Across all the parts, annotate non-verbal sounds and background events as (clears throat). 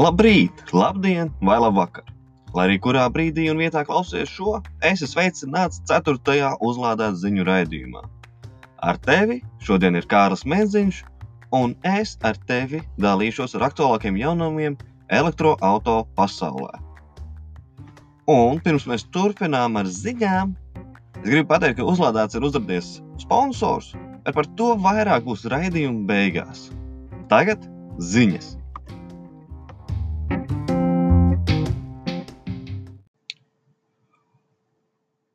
Labrīt, labdien vai labvakar! Lai arī kurā brīdī un vietā klausies šo, es esmu sveicināts 4. uzlādēt ziņu raidījumā. Ar tevi šodien ir Kārlis Mēdziņš, un es ar tevi dalīšos ar aktuālākiem jaunumiem elektroautorāta pasaulē. Un pirms mēs turpinām ar ziņām, es gribu pateikt, ka uzlādēts ir uzrādījies sponsors, bet par to vairāk būs raidījuma beigās. Tagad ziņas!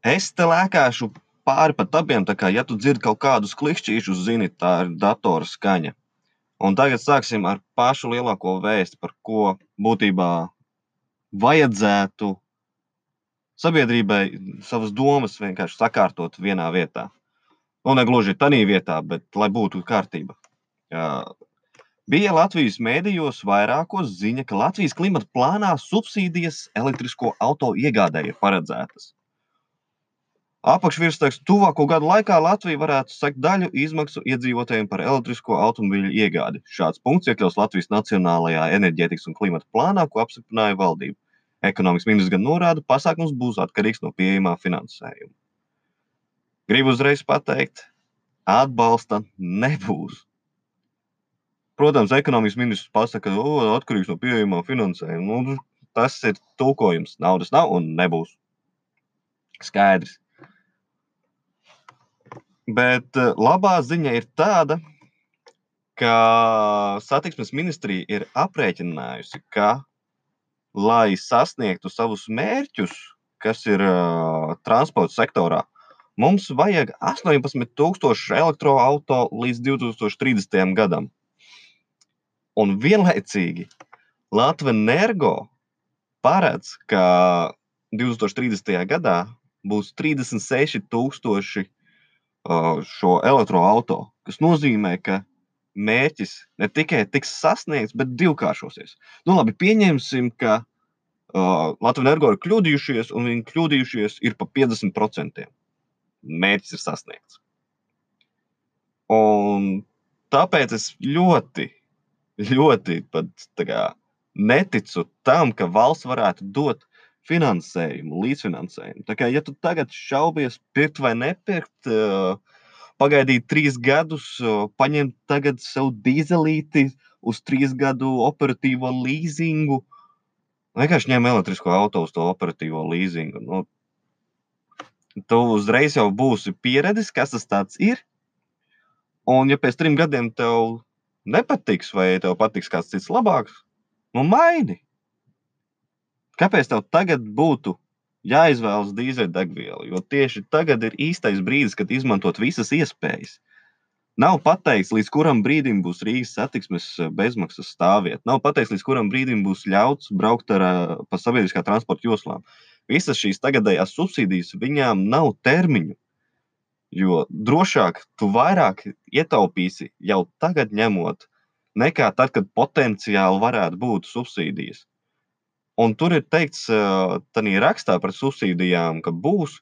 Es te lēkāšu pāri pa tabiem, tā kā, ja tu dzirdi kaut kādus klikšķīšus, zini, tā ir datora skaņa. Un tagad sāksim ar pašu lielāko vēstu, par ko būtībā vajadzētu sabiedrībai savas domas vienkārši sakārtot vienā vietā. Nu, ne gluži tādā vietā, bet lai būtu kārtība. Bija Latvijas mēdījos vairākos ziņa, ka Latvijas klimata plānā subsīdijas elektrisko auto iegādēji ir paredzētas. Apakšvirsraksts tuvāko gadu laikā Latvija varētu sekt daļu izmaksu iedzīvotājiem par elektrisko automobīļu iegādi. Šāds punkts iekļaus Latvijas Nacionālajā enerģētikas un klimata plānā, ko apstiprināja valdība. Ekonomikas ministrs gan norāda, ka pasākums būs atkarīgs no pieejamā finansējuma. Gribu uzreiz pateikt, atbalsta nebūs. Protams, ekonomikas ministrs pasaka, ka atkarīgs no pieejamā finansējuma. Nu, tas ir tulkojums. Naudas nav un nebūs. Skaidrs. Bet eh, labā ziņa ir tāda, ka satiksmes ministrija ir aprēķinājusi, ka, lai sasniegtu savus mērķus, kas ir uh, transporta sektorā, mums vajag 18,000 elektroautorātu līdz 2030. gadam. Un vienlaicīgi Latvijas energo paredz, ka 2030. gadā būs 36,000 šo elektroautorātu, kas nozīmē, ka mērķis ne tikai tiks sasniegts, bet divkāršosies. Nu, labi, pieņemsim, ka uh, Latvijas energo ir kļūdījušies, un viņi kļūdījušies ir pa 50%. Mērķis ir sasniegts. Un tāpēc es ļoti, ļoti pat, kā, neticu tam, ka valsts varētu dot finansējumu, līdzfinansējumu. Tā kā, ja tu tagad šaubies, pirkt vai nepirkt, pagaidīt trīs gadus, paņemt tagad sev dīzelīti uz trīs gadu operatīvo līzingu, vienkārši ņem elektrisko auto uz to operatīvo līzingu. Nu, tu uzreiz jau būsi pieredzis, kas tas ir. Un, ja pēc trim gadiem tev nepatiks, vai tev patiks kāds cits labāks, nu maini. Kāpēc tev tagad būtu jāizvēlas dīzeļdegviela? Jo tieši tagad ir īstais brīdis, kad izmantot visas iespējas. Nav pateikts, līdz kuram brīdim būs Rīgas satiksmes eh, bezmaksas stāvvieta. Nav pateikts, līdz kuram brīdim būs ļauts braukt ar, eh, pa sabiedriskā transporta joslām. Visas šīs tagadējās subsīdijas viņām nav termiņu. Jo drošāk tu vairāk ietaupīsi jau tagad ņemot, nekā tad, kad potenciāli varētu būt subsīdijas. Un tur ir teikts, tādā rakstā par subsīdijām, ka būs,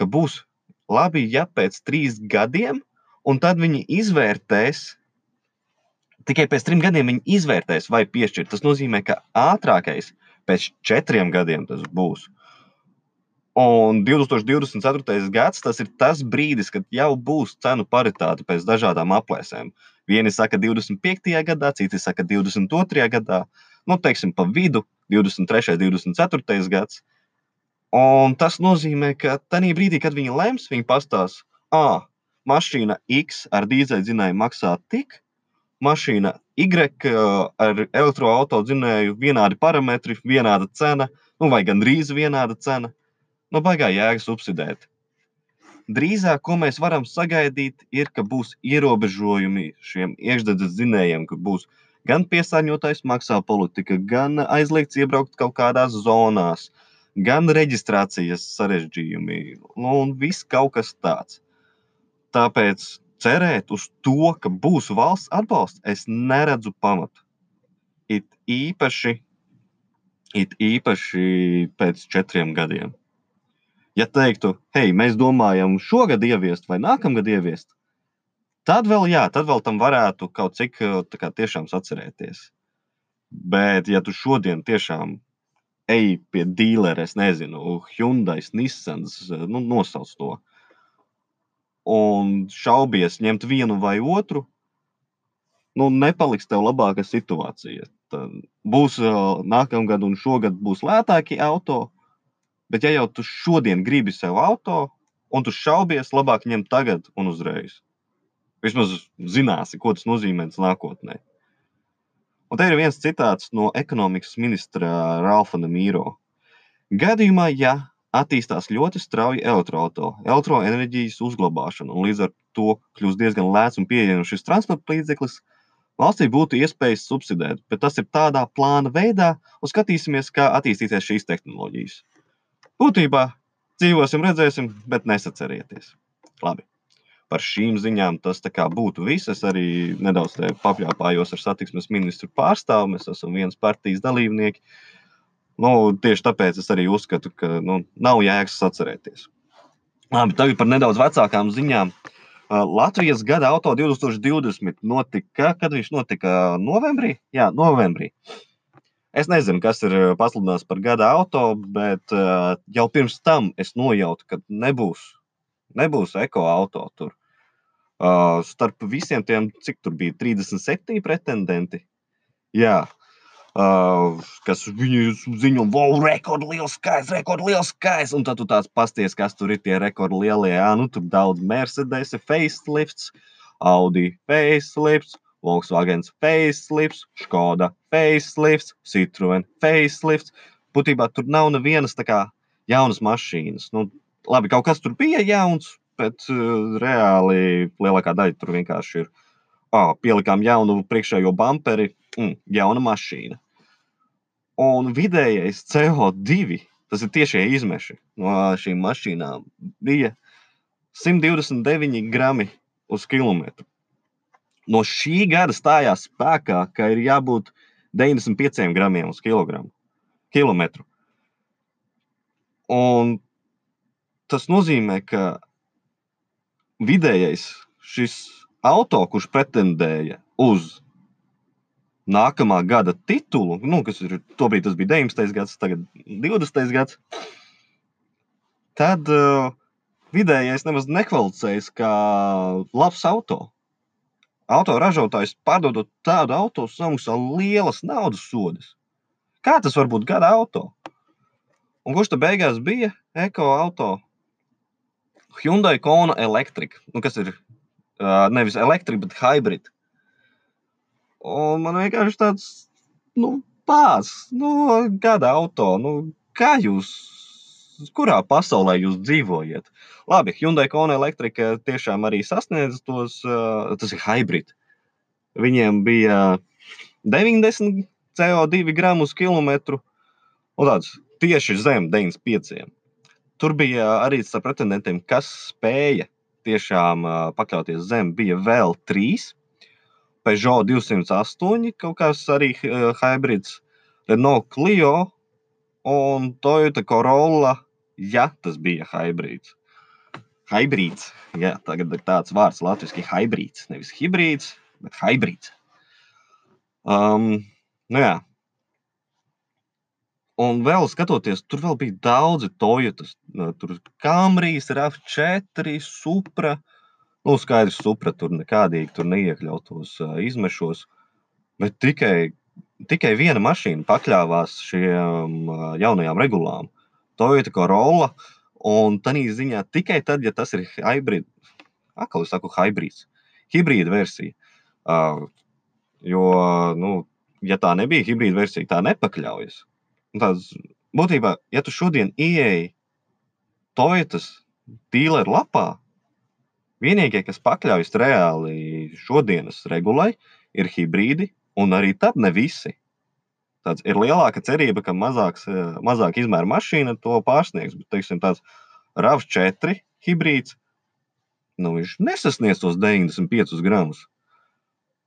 ka būs labi, ja pēc trīs gadiem, un tad viņi izvērtēs, tikai pēc trim gadiem viņi izvērtēs, vai piešķirt. Tas nozīmē, ka ātrākais pēc četriem gadiem tas būs. Un 2024. gads tas ir tas brīdis, kad jau būs cenu paritāte pēc dažādām aplēsēm. Vieni saka, 25. gadā, citi saka, 22. gadā. Nu, teiksim, pa vidu 23. un 24. gads. Un tas nozīmē, ka tajā brīdī, kad viņi lems, viņi pastāstīs, ah, mašīna X ar dīzeļdzinēju maksā tik, mašīna Y ar elektroautorātu dzinēju vienādi parametri, vienāda cena, nu, vai gandrīz vienāda cena. Nu, baigā jēga subsidēt. Drīzāk, ko mēs varam sagaidīt, ir, ka būs ierobežojumi šiem iekšzemes dzinējiem, ka būs ielikumi gan piesārņotājs maksā politika, gan aizliegts iebraukt kaut kādās zonās, gan reģistrācijas sarežģījumi, nu, un viss kaut kas tāds. Tāpēc cerēt uz to, ka būs valsts atbalsts, es neredzu pamatu. It īpaši, it īpaši pēc četriem gadiem. Ja teiktu, hei, mēs domājam šogad ieviest vai nākamgad ieviest, Tad vēl, jā, tad vēl tam varētu kaut cik kā, tiešām atcerēties. Bet, ja tu šodien tiešām ej pie dīlera, es nezinu, Hyundai, Nissans, nu, nosauc to, un šaubies ņemt vienu vai otru, nu, nepaliks tev labāka situācija. Tad būs nākamgad un šogad būs lētāki auto, bet ja jau tu šodien gribi sev auto, un tu šaubies, labāk ņemt tagad un uzreiz. Vismaz zināsi, ko tas nozīmē nākotnē. Un te ir viens citāts no ekonomikas ministra Ralfa Nemīro. Gadījumā, ja attīstās ļoti strauji elektroenerģijas uzglabāšana, un līdz ar to kļūst diezgan lēts un pieejams šis transporta līdzeklis, valstī būtu iespējas subsidēt, bet tas ir tādā plāna veidā, un skatīsimies, kā attīstīsies šīs tehnoloģijas. Būtībā dzīvosim, redzēsim, bet nesacerieties. Labi. Par šīm ziņām tas būtu viss. Es arī nedaudz papļāpājos ar satiksmes ministru pārstāvu. Mēs esam viens partijas dalībnieki. Nu, tieši tāpēc es arī uzskatu, ka nu, nav jēgas sacerēties. Labi, tagad par nedaudz vecākām ziņām. Latvijas gada auto 2020 notika, kad viņš notika novembrī? Jā, novembrī. Es nezinu, kas ir pasludināts par gada auto, bet jau pirms tam es nojautu, ka nebūs, nebūs eko auto tur. Starp visiem tiem, cik tur bija 37 pretendenti. Jā, Uh, kas viņu ziņo, wow, rekords liels skaits, rekords liels skaits. Un tad tu tāds pasties, kas tur ir tie rekordi lielie. Jā, nu tur daudz Mercedes, facelifts, Audi facelifts, Volkswagen facelifts, Skoda facelifts, Citroen facelifts. Būtībā tur nav nevienas tā kā jaunas mašīnas. Nu, labi, kaut kas tur bija jauns, bet uh, reāli lielākā daļa tur vienkārši ir. Oh, pielikām jaunu priekšējo bumperi, mm, jauna mašīna. Un vidējais CO2, tas ir tiešie izmeši no šīm mašīnām, bija 129 grami uz kilometru. No šī gada stājās spēkā, ka ir jābūt 95 gramiem uz kilogramu, kilometru. Un tas nozīmē, ka vidējais šis auto, kurš pretendēja uz nākamā gada titulu, nu, kas ir tobrīd tas bija 19. gads, tagad 20. gads, tad uh, vidējais nemaz nekvalificējas kā labs auto. Auto ražotājs pārdodot tādu auto samaksā lielas naudas sodas. Kā tas var būt gada auto? Un kurš tad beigās bija eko auto? Hyundai Kona Electric, nu, kas ir uh, nevis elektrika, bet hybrida. Un man vienkārši tāds, nu, pās, nu, gada auto, nu, kā jūs, kurā pasaulē jūs dzīvojat? Labi, Hyundai Kona elektrika tiešām arī sasniedz tos, uh, tas ir hybrid. Viņiem bija 90 CO2 gramu uz kilometru, un tāds tieši zem 95. Tur bija arī starp pretendentiem, kas spēja tiešām uh, pakļauties zem, bija vēl trīs Peugeot 208, kaut kāds arī uh, hybrids, Renault Clio un Toyota Corolla, ja tas bija hybrids. Hybrids, jā, tagad ir tāds vārds latviešu hybrids, nevis hibrīds, bet hybrids. Um, nu jā. Un vēl skatoties, tur vēl bija daudzi Toyotas. Tur bija Camrijas, RAV4, Supra. Nu, skaidrs, supra tur nekādīgi tur neiekļautos uh, izmešos, bet tikai, tikai viena mašīna pakļāvās šiem uh, jaunajām regulām. Toyota Corolla, un tā ziņā tikai tad, ja tas ir hybrīds, atkal es saku hybrīds, hibrīda versija. Uh, jo, nu, ja tā nebija hibrīda versija, tā nepakļaujas. Tās, būtībā, ja tu šodien ieeji Toyotas tīleru lapā, Vienīgie, kas pakļaujas reāli šodienas regulai, ir hibrīdi, un arī tad ne visi. Tāds ir lielāka cerība, ka mazāks, eh, mazāk izmēra mašīna to pārsniegs. Bet, teiksim, tāds RAV 4 hibrīds, nu, viņš nesasniedz tos 95 gramus.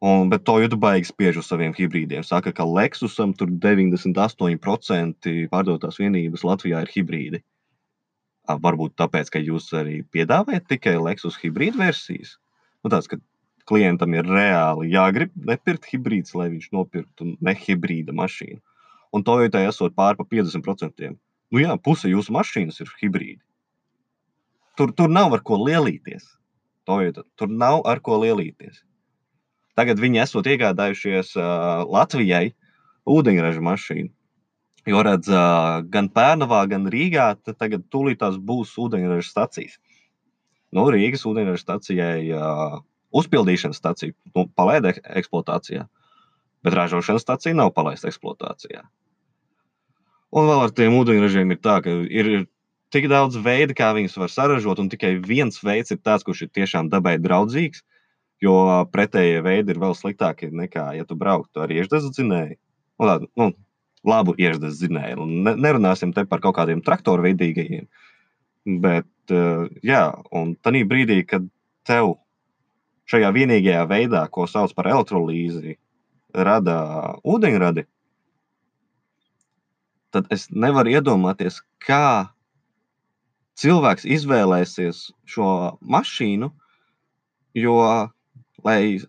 Un, bet to jūtu baigi spiež uz saviem hibrīdiem. Saka, ka Lexusam tur 98% pārdotās vienības Latvijā ir hibrīdi. Varbūt tāpēc, ka jūs arī piedāvājat tikai Lexus hibrīd versijas. Nu, tāds, ka klientam ir reāli jāgrib nepirkt hibrīds, lai viņš nopirktu nehibrīda mašīnu. Un Toyota esot pāri pa 50%. Nu jā, puse jūsu mašīnas ir hibrīdi. Tur, tur nav ar ko lielīties. Toyota. Tur nav ar ko lielīties. Tagad viņi esot iegādājušies uh, Latvijai ūdeņraža mašīnu. Jo redz, uh, gan Pērnavā, gan Rīgā tagad tūlītās būs ūdeņraža stacijas. Nu, Rīgas ūdeņraža stacijai uh, uzpildīšanas stacija nu, palaida eksploatācijā, bet ražošanas stacija nav palaista eksploatācijā. Un vēl ar tiem ūdeņražiem ir tā, ka ir tik daudz veidu, kā viņus var saražot, un tikai viens veids ir tāds, kurš ir tiešām dabai draudzīgs. Jo pretējie veidi ir vēl sliktāki nekā, ja tu brauktu ar iešdezu dzinēju. Nu, tādu, nu, labu iešdezu dzinēju. Ne, nerunāsim te par kaut kādiem traktoru veidīgajiem. Bet, jā, un tajā brīdī, kad tev šajā vienīgajā veidā, ko sauc par elektrolīzi, rada ūdeņradi, tad es nevaru iedomāties, kā cilvēks izvēlēsies šo mašīnu, jo, lai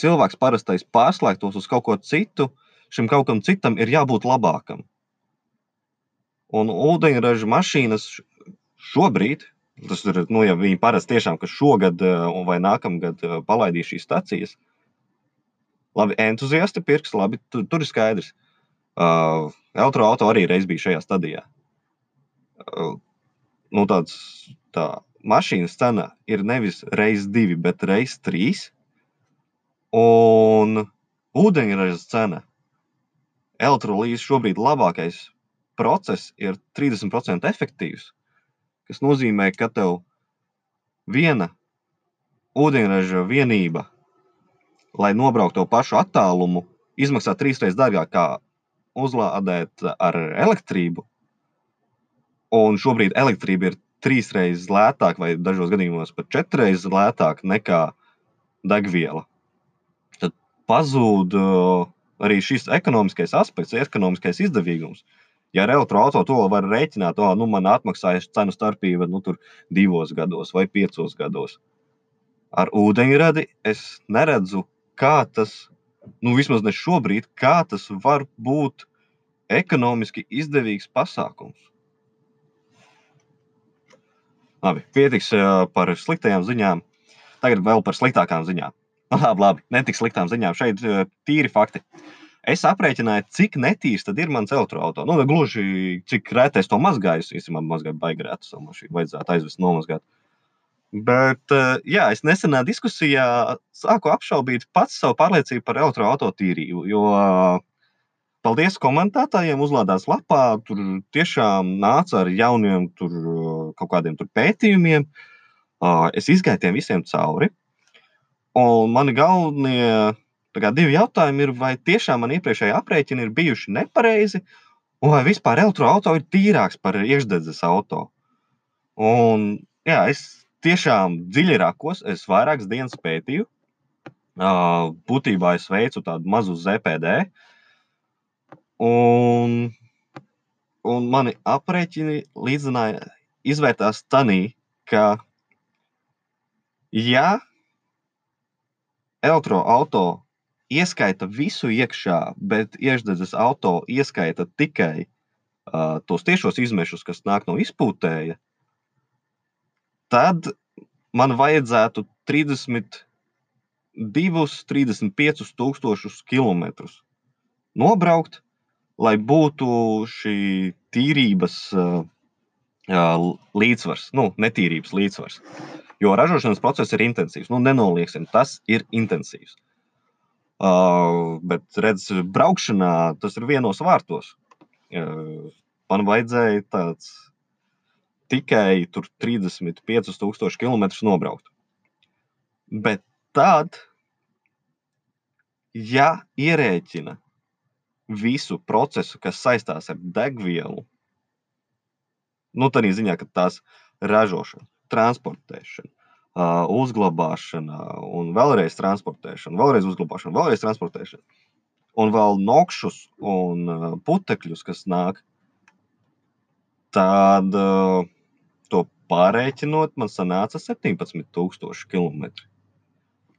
cilvēks parastais pārslēgtos uz kaut ko citu, šim kaut kam citam ir jābūt labākam. Un ūdeņraža mašīnas šobrīd Tas ir, nu, ja viņi parasti tiešām, ka šogad eh, vai nākamgad eh, palaidīs šīs stacijas, labi, entuziasti pirks, labi, tur, tur ir skaidrs. Uh, Elektroautorāta arī reiz bija šajā stadijā. Uh, nu, tāds, tā mašīnas cena ir nevis reizes divi, bet reizes trīs. Un ūdeņraža cena elektrolīzes šobrīd labākais process ir 30% efektīvs kas nozīmē, ka tev viena ūdeņraža vienība, lai nobrauktu to pašu attālumu, izmaksā trīsreiz dārgāk kā uzlādēt ar elektrību. Un šobrīd elektrība ir trīsreiz lētāka, vai dažos gadījumos pat četrreiz lētāka nekā degviela. Tad pazūd uh, arī šis ekonomiskais aspekts, ekonomiskais izdevīgums. Ja ar elektroautorātu to var rēķināt, oh, nu, man atmaksājas cenu starpība nu, divos gados vai piecos gados. Ar ūdeņradi es neredzu, kā tas, nu, vismaz ne šobrīd, kā tas var būt ekonomiski izdevīgs pasākums. Labi, pietiks par sliktajām ziņām. Tagad vēl par sliktākām ziņām. (laughs) Labi, labi, ne tik sliktām ziņām. Šeit tīri fakti. Es aprēķināju, cik netīrs tad ir mans elektroautorāts. Nu, gluži cik rēti es to mazgāju. Es īstenībā mazgāju baigi rētu savu mašīnu. Vajadzētu aizvest nomazgāt. Bet eh, jā, es nesenā diskusijā sāku apšaubīt pats savu pārliecību par elektroautorātu tīrību. Jo paldies komentētājiem, uzlādās lapā. Tur tiešām nāca ar jauniem tur, kaut kādiem tur pētījumiem. Es izgāju tiem visiem cauri. Un mani galvenie divi jautājumi ir, vai tiešām man iepriekšējie aprēķini ir bijuši nepareizi, un vai vispār elektroautorāts ir tīrāks par iekšdedzes auto. Un, jā, es tiešām dziļi rakos, es vairākas dienas pētīju. Būtībā es veicu tādu mazu ZPD. Un, un mani aprēķini līdzināja, izvērtās tanī, ka, ja elektroautorāts ieskaita visu iekšā, bet iekšdedzes auto ieskaita tikai uh, tos tiešos izmešus, kas nāk no izpūtēja, tad man vajadzētu 32, 35 tūkstošus kilometrus nobraukt, lai būtu šī tīrības uh, līdzsvars, nu, netīrības līdzsvars. Jo ražošanas process ir intensīvs. Nu, nenolieksim, tas ir intensīvs. Uh, bet, redz, braukšanā tas ir vienos vārtos. Uh, man vajadzēja tāds tikai 35,000 km nobraukt. Bet tad, ja ierēķina visu procesu, kas saistās ar degvielu, nu, tādā ziņā, ka tās ražošana, transportēšana, uh, uzglabāšana, un vēlreiz transportēšana, vēlreiz uzglabāšana, vēlreiz transportēšana. Un vēl nokšus un uh, putekļus, kas nāk, tad uh, to pārreikinot, man sanāca 17,000 km.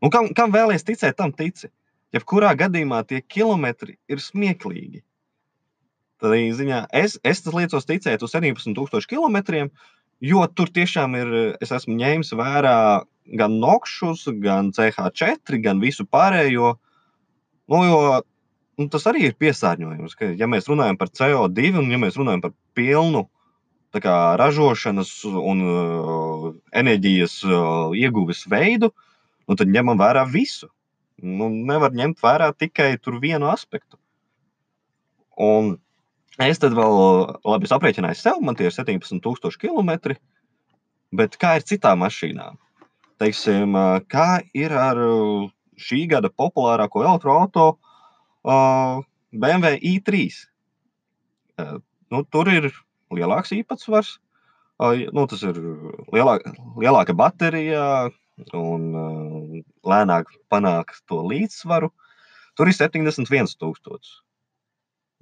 Un kam, kam vēlēs ticēt, tam tici. Jebkurā gadījumā tie kilometri ir smieklīgi. Tad ziņā es, es liecos ticēt uz 17,000 km, jo tur tiešām ir, es esmu ņēmis vērā gan nokšus, gan CH4, gan visu pārējo. Nu, jo nu, tas arī ir piesārņojums. Ka, ja mēs runājam par CO2 un ja mēs runājam par pilnu kā, ražošanas un uh, enerģijas uh, ieguves veidu, nu, tad ņemam vērā visu. Nu, nevar ņemt vērā tikai vienu aspektu. Un es tad vēl labi aprēķināju sev, man tie ir 17,000 km. Bet kā ir citām mašīnām? Teiksim, kā ir ar šī gada populārāko elektroautorātu uh, BMW i3? Uh, nu, tur ir lielāks īpatsvars, nu, tas ir lielāka, lielāka baterija, un lēnāk panākt to līdzsvaru. Tur ir 71,000.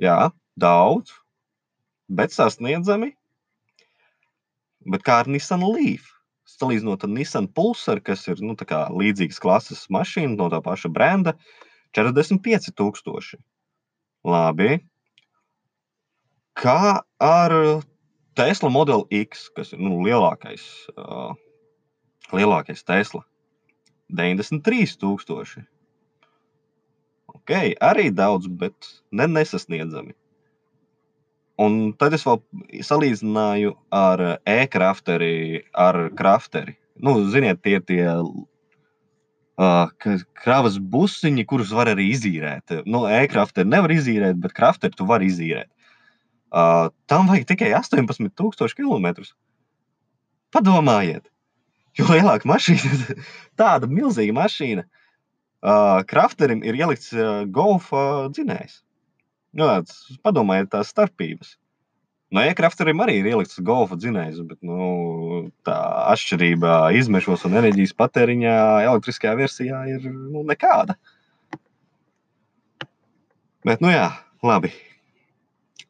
Jā, daudz, bet sasniedzami. Bet kā ar Nissan Leaf? Salīdzinot ar Nissan Pulsar, kas ir nu, līdzīgas klases mašīna no tā paša brenda, 45,000. Labi. Kā ar Tesla Model X, kas ir nu, lielākais uh, lielākais Tesla. 93,000. Ok, arī daudz, bet ne nesasniedzami. Un tad es vēl salīdzināju ar e-krafteri, ar krafteri. Nu, ziniet, tie tie uh, kravas busiņi, kurus var arī izīrēt. Nu, e-krafteri nevar izīrēt, bet krafteri tu vari izīrēt. Uh, tam vajag tikai 18,000 km. Padomājiet, Jo lielāka mašīna, (laughs) tāda milzīga mašīna, uh, krafterim ir ielikts uh, golfa dzinējs. Nu, padomājiet, tās starpības. No e-krafterim arī ir ielikts golfa dzinējs, bet nu, tā atšķirība izmešos un enerģijas patēriņā elektriskajā versijā ir nu, nekāda. Bet, nu jā, labi.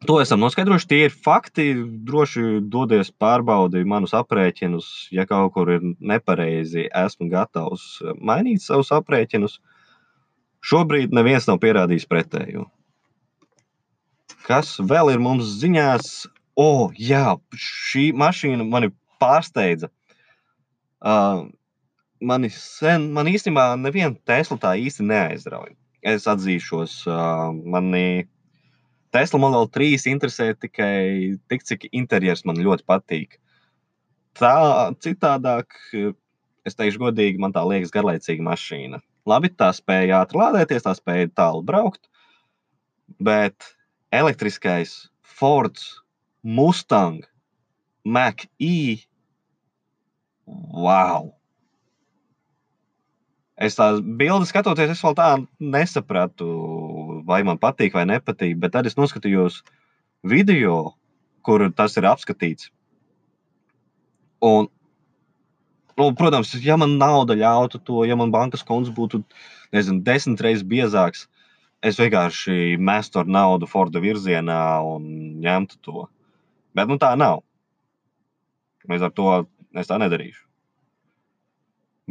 To esam noskaidrojuši. Tie ir fakti. Droši dodies pārbaudīt manus aprēķinus. Ja kaut kur ir nepareizi, esmu gatavs mainīt savus aprēķinus. Šobrīd neviens nav pierādījis pretējo. Kas vēl ir mums ziņās? O, oh, jā, šī mašīna mani pārsteidza. Uh, mani sen, man īstenībā neviena Tesla tā īsti neaizrauja. Es atzīšos, uh, mani Tesla Model 3 interesē tikai tik, cik interjers man ļoti patīk. Tā citādāk, es teikšu, godīgi, man tā liekas garlaicīga mašīna. Labi, tā spēja ātri lādēties, tā spēja tālu braukt, bet elektriskais Fords Mustang Mach-E, wow! Es tās bildes skatoties, es vēl tā nesapratu, vai man patīk vai nepatīk. Bet tad es noskatījos video, kur tas ir apskatīts. Un, nu, protams, ja man nauda ļautu to, ja man bankas konts būtu nezinu, desmit reizes biezāks, es vienkārši mestu ar naudu Forda virzienā un ņemtu to. Bet nu, tā nav. Līdz ar to es tā nedarīšu.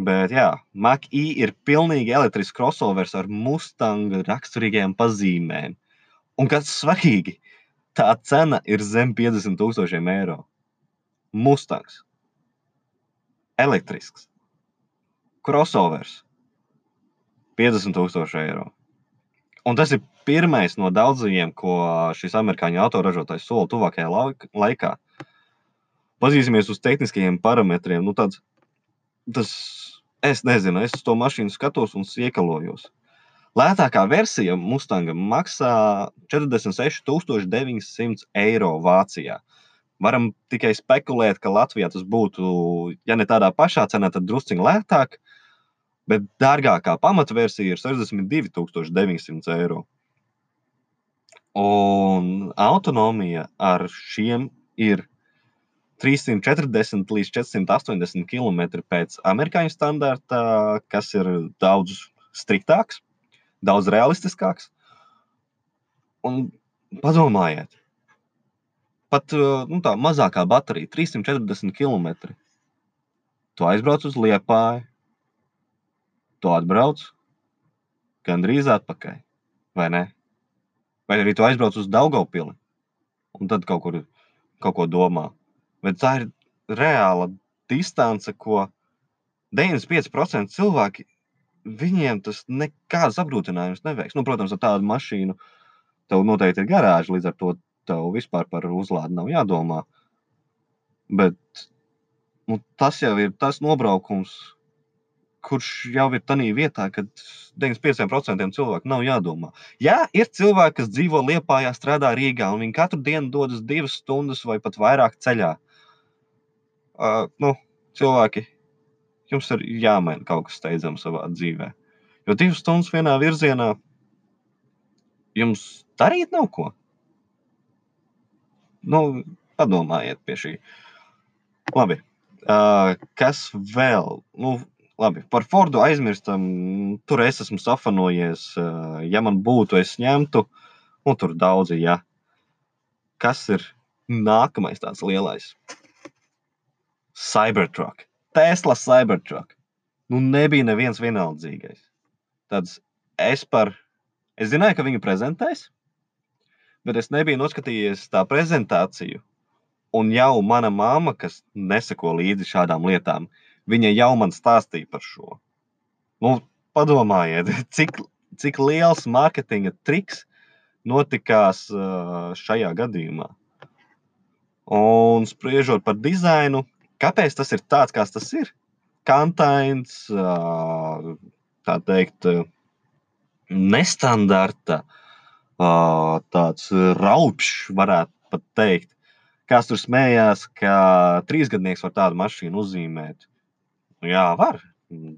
Bet, jā, Mach-E ir pilnīgi elektrisks crossovers ar Mustanga raksturīgajām pazīmēm. Un kas svarīgi, tā cena ir zem 50,000 eiro. Mustangs. Elektrisks. Crossovers. 50,000 eiro. Un tas ir pirmais no daudzajiem, ko šis amerikāņu autoražotājs sola tuvākajā laikā. Pazīsimies uz tehniskajiem parametriem. Nu, tāds, tas Es nezinu, es uz to mašīnu skatos un iekalojos. Lētākā versija Mustangam maksā 46,900 eiro Vācijā. Varam tikai spekulēt, ka Latvijā tas būtu, ja ne tādā pašā cenā, tad drusciņā lētāk, bet dārgākā pamatversija ir 62,900 eiro. Un autonomija ar šiem ir 340 līdz 480 km pēc amerikāņu standarta, kas ir daudz striktāks, daudz realistiskāks. Un padomājiet, pat nu, tā mazākā baterija, 340 km. Tu aizbrauc uz Liepāju, tu atbrauc gandrīz atpakaļ, vai ne? Vai arī tu aizbrauc uz Daugavpili un tad kaut kur kaut ko domā. Bet tā ir reāla distance, ko 95% cilvēki, viņiem tas nekāds apgrūtinājums neveiks. Nu, protams, ar tādu mašīnu tev noteikti ir garāža, līdz ar to tev vispār par uzlādi nav jādomā. Bet nu, tas jau ir tas nobraukums, kurš jau ir tādā vietā, kad 95% cilvēku nav jādomā. Jā, ir cilvēki, kas dzīvo Lietpā, strādā Rīgā, un viņi katru dienu dodas divas stundas vai pat vairāk ceļā. Uh, nu, cilvēki, jums ir jāmaina kaut kas steidzams savā dzīvē. Jo divas stundas vienā virzienā jums darīt nav ko. Nu, padomājiet pie šī. Labi. Uh, kas vēl? Nu, Labi, par Fordu aizmirstam. Tur es esmu safanojies. Ja man būtu, es ņemtu, un tur daudzi, ja. Kas ir nākamais tāds lielais? Cybertruck. Tesla Cybertruck. Nu, nebija neviens vienaldzīgais. Tāds es par. Es zināju, ka viņu prezentēs, bet es nebiju noskatījies tā prezentāciju. Un jau mana mamma, kas neseko līdzi šādām lietām, uh, Viņa jau man stāstīja par šo. Nu, padomājiet, (laughs) cik, cik liels mārketinga triks notikās šajā gadījumā. Un spriežot par dizainu, kāpēc tas ir tāds, kāds tas ir? Kantains, tā teikt, nestandarta, tāds raupšs, varētu pat teikt. Kāds tur smējās, ka trīsgadnieks var tādu mašīnu uzzīmēt. Nu, jā, var.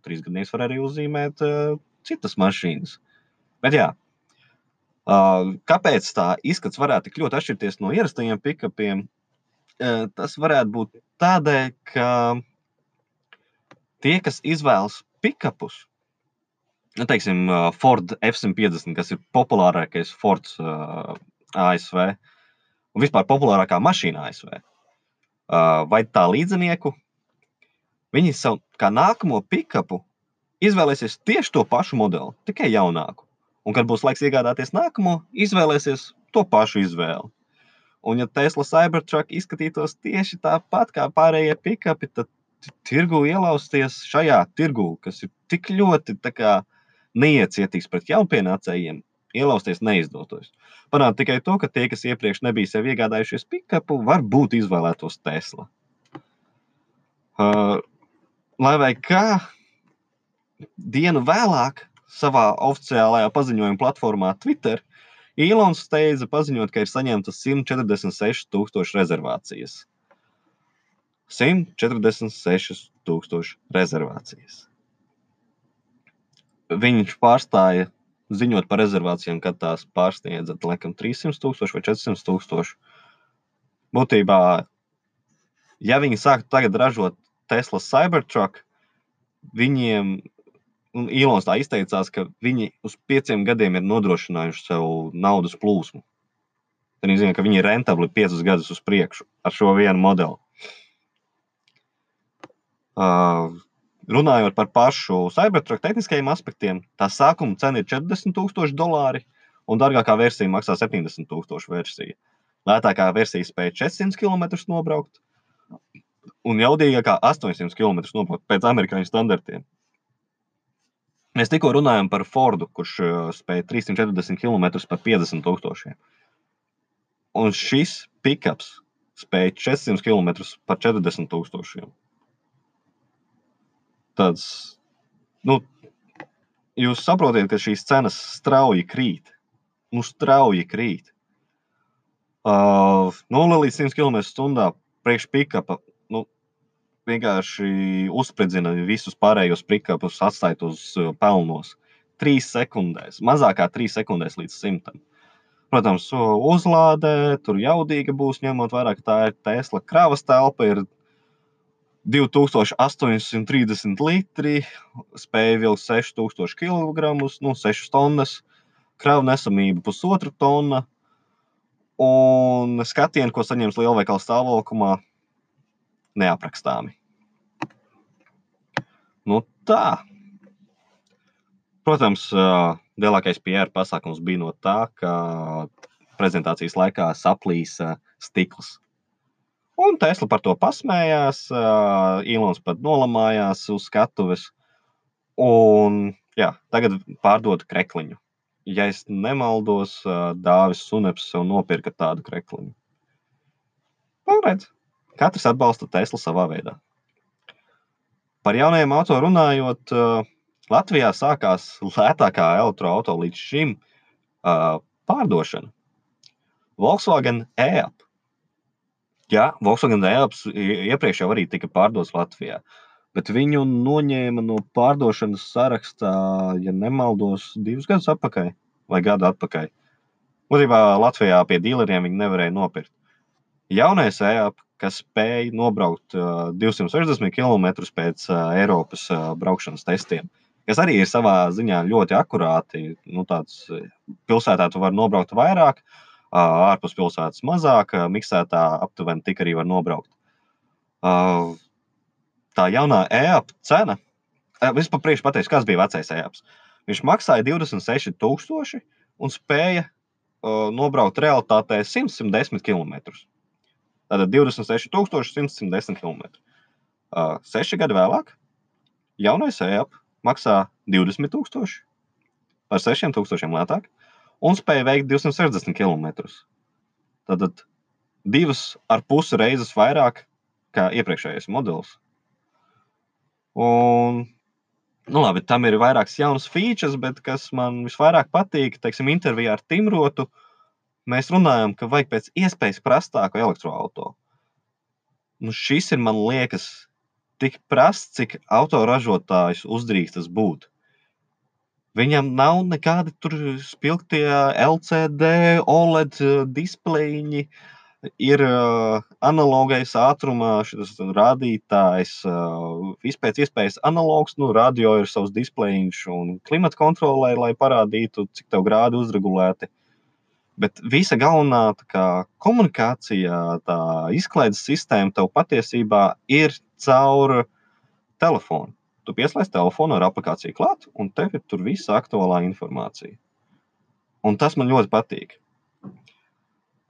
Trīs gadnieks var arī uzzīmēt uh, citas mašīnas. Bet jā, uh, kāpēc tā izskats varētu tik ļoti atšķirties no ierastajiem pikapiem? Uh, tas varētu būt tādēļ, ka tie, kas izvēlas pikapus, nu, teiksim, Ford F-150, kas ir populārākais Ford uh, ASV un vispār populārākā mašīna ASV, uh, vai tā līdzinieku Viņi savu kā nākamo pikapu izvēlēsies tieši to pašu modeli, tikai jaunāku. Un, kad būs laiks iegādāties nākamo, izvēlēsies to pašu izvēli. Un, ja Tesla Cybertruck izskatītos tieši tāpat kā pārējie pikapi, tad tirgu ielausties šajā tirgu, kas ir tik ļoti kā, neiecietīgs pret jaunpienācējiem, ielausties neizdotos. Panākt tikai to, ka tie, kas iepriekš nebija sev iegādājušies pikapu, varbūt izvēlētos Tesla. Uh, lai vai kā, dienu vēlāk savā oficiālajā paziņojuma platformā Twitter Ilons steidza paziņot, ka ir saņemtas 146,000 rezervācijas. 146,000 rezervācijas. Viņš pārstāja ziņot par rezervācijām, kad tās pārsniedza laikam 300,000 vai 400,000. Būtībā, ja viņi sāktu tagad ražot Tesla Cybertruck, viņiem, un Ilons tā izteicās, ka viņi uz pieciem gadiem ir nodrošinājuši sev naudas plūsmu. Tad viņi zina, ka viņi ir rentabli piecus gadus uz priekšu ar šo vienu modeli. Uh, runājot par pašu Cybertruck tehniskajiem aspektiem, tā sākuma cena ir 40,000 dolāri, un dārgākā versija maksā 70,000 versija. Lētākā versija spēja 400 km nobraukt, un jaudīgākā 800 km nobraukt pēc amerikāņu standartiem. Mēs tikko runājām par Fordu, kurš uh, spēja 340 km par 50 tūkstošiem. Un šis pikaps spēja 400 km par 40 tūkstošiem. Tāds, nu, jūs saprotat, ka šīs cenas strauji krīt. Nu, strauji krīt. Uh, 0 līdz 100 km/h priekš pikapa vienkārši uzspridzina visus pārējos prikāpus, atstājot uz uh, pelnos. Trīs sekundēs, mazākā trīs sekundēs līdz simtam. Protams, uzlādē tur jaudīga būs, ņemot vērā, ka tā ir Tesla kravas telpa, ir 2830 litri, spēja vilkt 6000 kg, nu, 6 tonnas, kravu nesamība pusotra tonna, un skatienu, ko saņems lielveikala stāvoklimā, neaprakstāmi. Nu, tā. Protams, lielākais PR pasākums bija no tā, ka prezentācijas laikā saplīsa stikls. Un Tesla par to pasmējās. Ilons pat nolamājās uz skatuves. Un jā, tagad pārdod krekliņu. Ja es nemaldos, Dāvis Suneps sev nopirka tādu krekliņu. Nu, redz, katrs atbalsta Teslu savā veidā. Par jaunajiem auto runājot, Latvijā sākās lētākā elektroautorāta līdz šim pārdošana. Volkswagen e-app. Jā, Volkswagen e-apps iepriekš jau arī tika pārdots Latvijā, bet viņu noņēma no pārdošanas sarakstā, ja nemaldos, divus gadus atpakaļ vai gadu atpakaļ. Būtībā Latvijā pie dealeriem viņi nevarēja nopirkt. Jaunais e-app, kas spēja nobraukt uh, 260 km pēc Eiropas braukšanas testiem, kas arī ir savā ziņā ļoti akurāti. Nu, tāds, pilsētā tu vari nobraukt vairāk, ārpus pilsētas mazāk, miksētā aptuveni tik arī var nobraukt. Tā jaunā e-app cena, vispār priekš pateiks, kas bija vecais e-apps. Viņš maksāja 26,000 un spēja nobraukt realitātē 100-110 km. Tātad 26,110 km. Seši gadi vēlāk, jaunais e-app maksā 20,000 par 6,000 lētāk un spēja veikt 260 km. Tātad divas ar pusi reizes vairāk kā iepriekšējais modelis. Un, nu labi, tam ir vairākas jaunas features, bet kas man visvairāk patīk, teiksim, intervijā ar Timrotu, mēs runājam, ka vajag pēc iespējas prastāku elektroautorātu. Nu, šis ir, man liekas, tik prasts, cik autoražotājs uzdrīkstas būt. Viņam nav nekādi tur spilgtie LCD, OLED displeji, ir uh, analogais ātrumā šis rādītājs, uh, vispēc iespējas analogs, nu, radio ir savs displejiņš un klimata kontrolē, lai parādītu, cik tev grādi uzregulēti. Bet visa galvenā kā, komunikācija, tā izklaides sistēma tev patiesībā ir caur telefonu. Tu pieslēdz telefonu ar aplikāciju klāt, un tev ir tur visa aktuālā informācija. Un tas man ļoti patīk.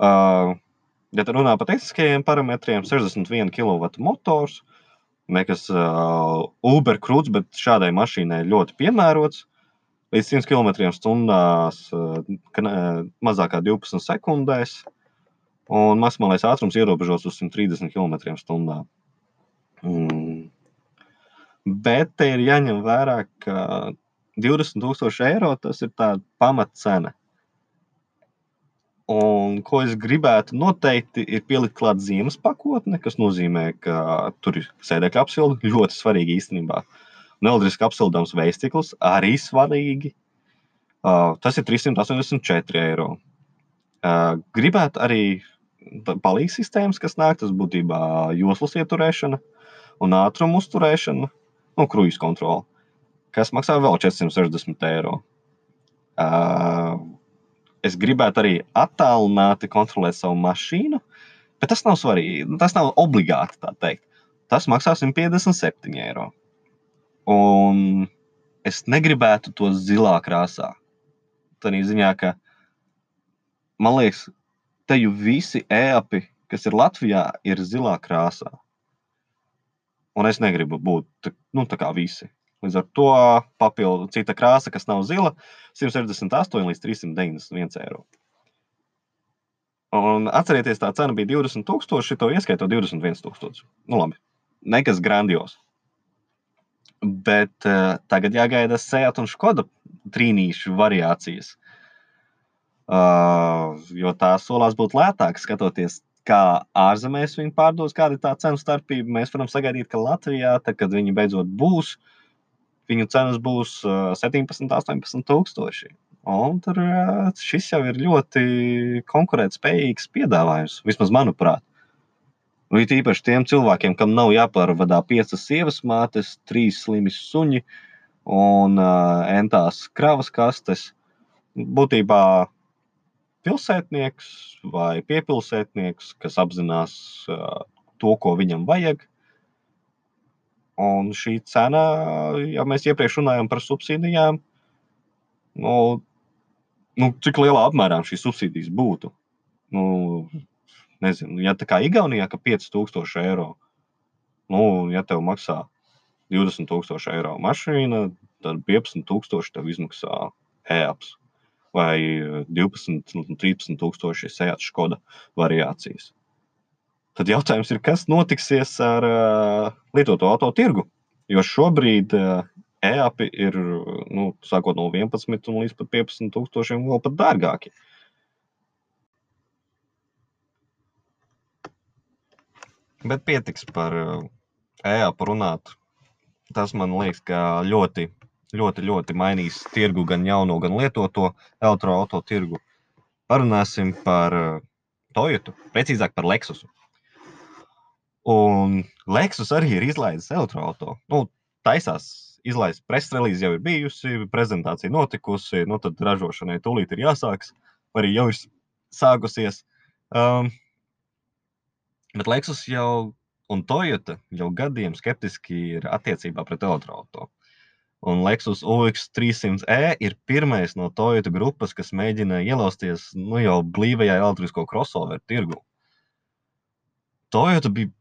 Uh, ja runā par tehniskajiem parametriem, 61 kW motors, nekas uh, Uber krūts, bet šādai mašīnai ļoti piemērots līdz 100 km/h, mazākā 12 sekundēs, un maksimālais ātrums ierobežots uz 130 km/h. Mm. Bet te ir jāņem vērā, ka 20,000 eiro tas ir tā pamatcena. Un, ko es gribētu noteikti, ir pielikt klāt ziemas pakotne, kas nozīmē, ka tur ir sēdekļa apsilde. Ļoti svarīgi īstenībā. Uh, Neldriski apsildāms veistikls arī svarīgi. Uh, tas ir 384 eiro. Uh, gribētu arī palīdzības sistēmas, kas nāk, tas būtībā joslas ieturēšana un ātruma uzturēšana, un kruīzes kontrole, kas maksā vēl 460 eiro. Uh, es gribētu arī attālināti kontrolēt savu mašīnu, bet tas nav svarīgi. Tas nav obligāti tā teikt. Tas maksā 157 eiro. Un es negribētu to zilā krāsā. Tā ziņā, ka man liekas, te jau visi ēpi, kas ir Latvijā, ir zilā krāsā. Un es negribu būt nu, tā kā visi. Līdz ar to papildu cita krāsa, kas nav zila, 168 līdz 391 eiro. Un atcerieties, tā cena bija 20,000, to ieskaitot 21,000. Nu, labi, nekas grandios. Bet uh, tagad jāgaida Seat un Skoda trīnīšu variācijas. Uh, jo tā solās būt lētāk, skatoties, kā ārzemēs viņi pārdos, kāda ir tā cenu starpība. Mēs varam sagaidīt, ka Latvijā, tad, kad viņi beidzot būs, viņu cenas būs uh, 17, 18 tūkstoši. Un tur uh, šis jau ir ļoti konkurētspējīgs piedāvājums, vismaz manuprāt. Nu, it īpaši tiem cilvēkiem, kam nav jāpārvadā piecas sievas mātes, trīs slimi suņi un uh, entās kravas kastes. Būtībā pilsētnieks vai piepilsētnieks, kas apzinās uh, to, ko viņam vajag. Un šī cena, ja mēs iepriekš runājām par subsīdijām, Nu, nu, cik lielā apmērā šīs subsīdijas būtu? Nu, nezinu, ja tā kā Igaunijā, ka 5000 eiro, nu, ja tev maksā 20,000 eiro mašīna, tad 15,000 tev izmaksā e-apps vai 12, nu, 13,000 sejāts Skoda variācijas. Tad jautājums ir, kas notiksies ar uh, lietoto auto tirgu? Jo šobrīd uh, e-api ir nu, sākot no 11 līdz 15 tūkstošiem vēl pat dārgāki. Bet pietiks par e-apu runāt. Tas man liekas, ka ļoti, ļoti, ļoti mainīs tirgu gan jauno, gan lietoto elektroautorātu tirgu. Parunāsim par Toyotu, precīzāk par Lexusu. Un Lexus arī ir izlaidis elektroautorātu. Nu, taisās izlaist preses relīze jau ir bijusi, prezentācija notikusi, nu tad ražošanai tūlīt ir jāsākas, arī jau ir sākusies. Um, bet Lexus jau un Toyota jau gadiem skeptiski ir attiecībā pret elektroautorātu. Un Lexus UX300E ir pirmais no Toyota grupas, kas mēģina ielausties nu, jau blīvajā elektrisko crossover tirgu. Toyota bija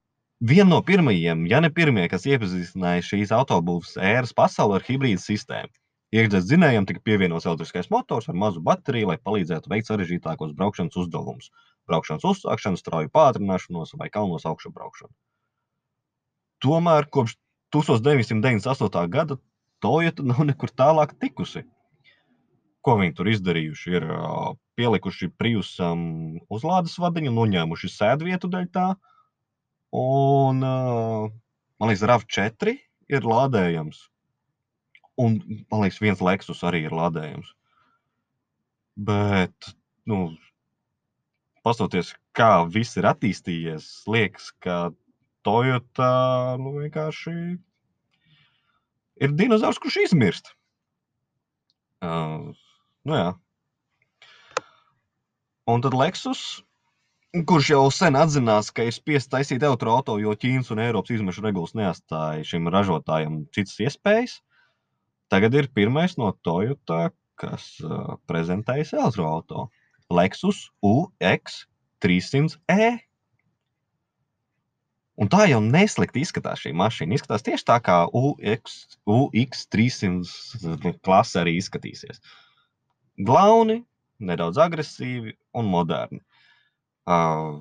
viena no pirmajiem, ja ne pirmie, kas iepazīstināja šīs autobūves ēras pasauli ar hibrīdu sistēmu. Iekšzemes dzinējam tika pievienots elektriskais motors ar mazu bateriju, lai palīdzētu veikt sarežģītākos braukšanas uzdevumus, braukšanas uzsākšanu, strauju pātrināšanos vai kalnos augšu braukšanu. Tomēr kopš 1998. gada Toyota nav nekur tālāk tikusi. Ko viņi tur izdarījuši? Ir pielikuši Priusam uzlādes vadiņu, noņēmuši sēdvietu daļu tā, Un, man liekas, RAV4 ir lādējams. Un, man liekas, viens Lexus arī ir lādējams. Bet, nu, pastoties, kā viss ir attīstījies, liekas, ka Toyota nu, vienkārši ir dinozaurs, kurš izmirst. Uh, nu, jā. Un tad Lexus kurš jau sen atzinās, ka ir spiests taisīt elektroautorātu, jo Ķīnas un Eiropas izmešu regulas neatstāja šim ražotājam citas iespējas. Tagad ir pirmais no Toyota, kas uh, prezentējas elektroautorātu - Lexus UX 300E. Un tā jau neslikti izskatās šī mašīna. Izskatās tieši tā, kā UX, UX 300 klase arī izskatīsies. Glauni, nedaudz agresīvi un moderni. Uh,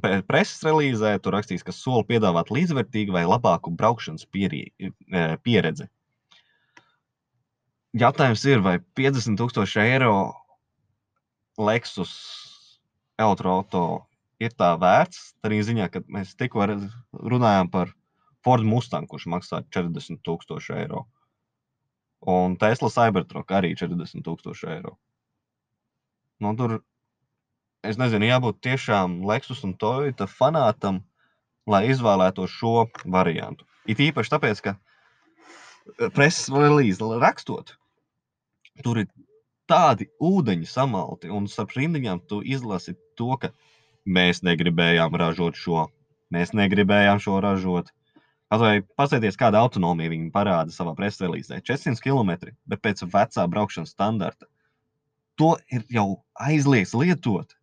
preses relīzē tur rakstīts, ka sola piedāvāt līdzvērtīgu vai labāku braukšanas pierī, pieredzi. Jautājums ir, vai 50,000 eiro Lexus elektroauto ir tā vērts. Arī ziņā, ka mēs tikko runājām par Ford Mustang, kurš maksā 40,000 eiro. Un Tesla Cybertruck arī 40,000 eiro. Nu, tur es nezinu, jābūt tiešām Lexus un Toyota fanātam, lai izvēlētos šo variantu. It īpaši tāpēc, ka eh, preses relīze rakstot, tur ir tādi ūdeņi samalti, un starp rindiņām tu izlasi to, ka mēs negribējām ražot šo, mēs negribējām šo ražot. Vai paskatieties, kāda autonomija viņi parāda savā preses relīzē. 400 km, bet pēc vecā braukšanas standarta. To ir jau aizliegts lietot.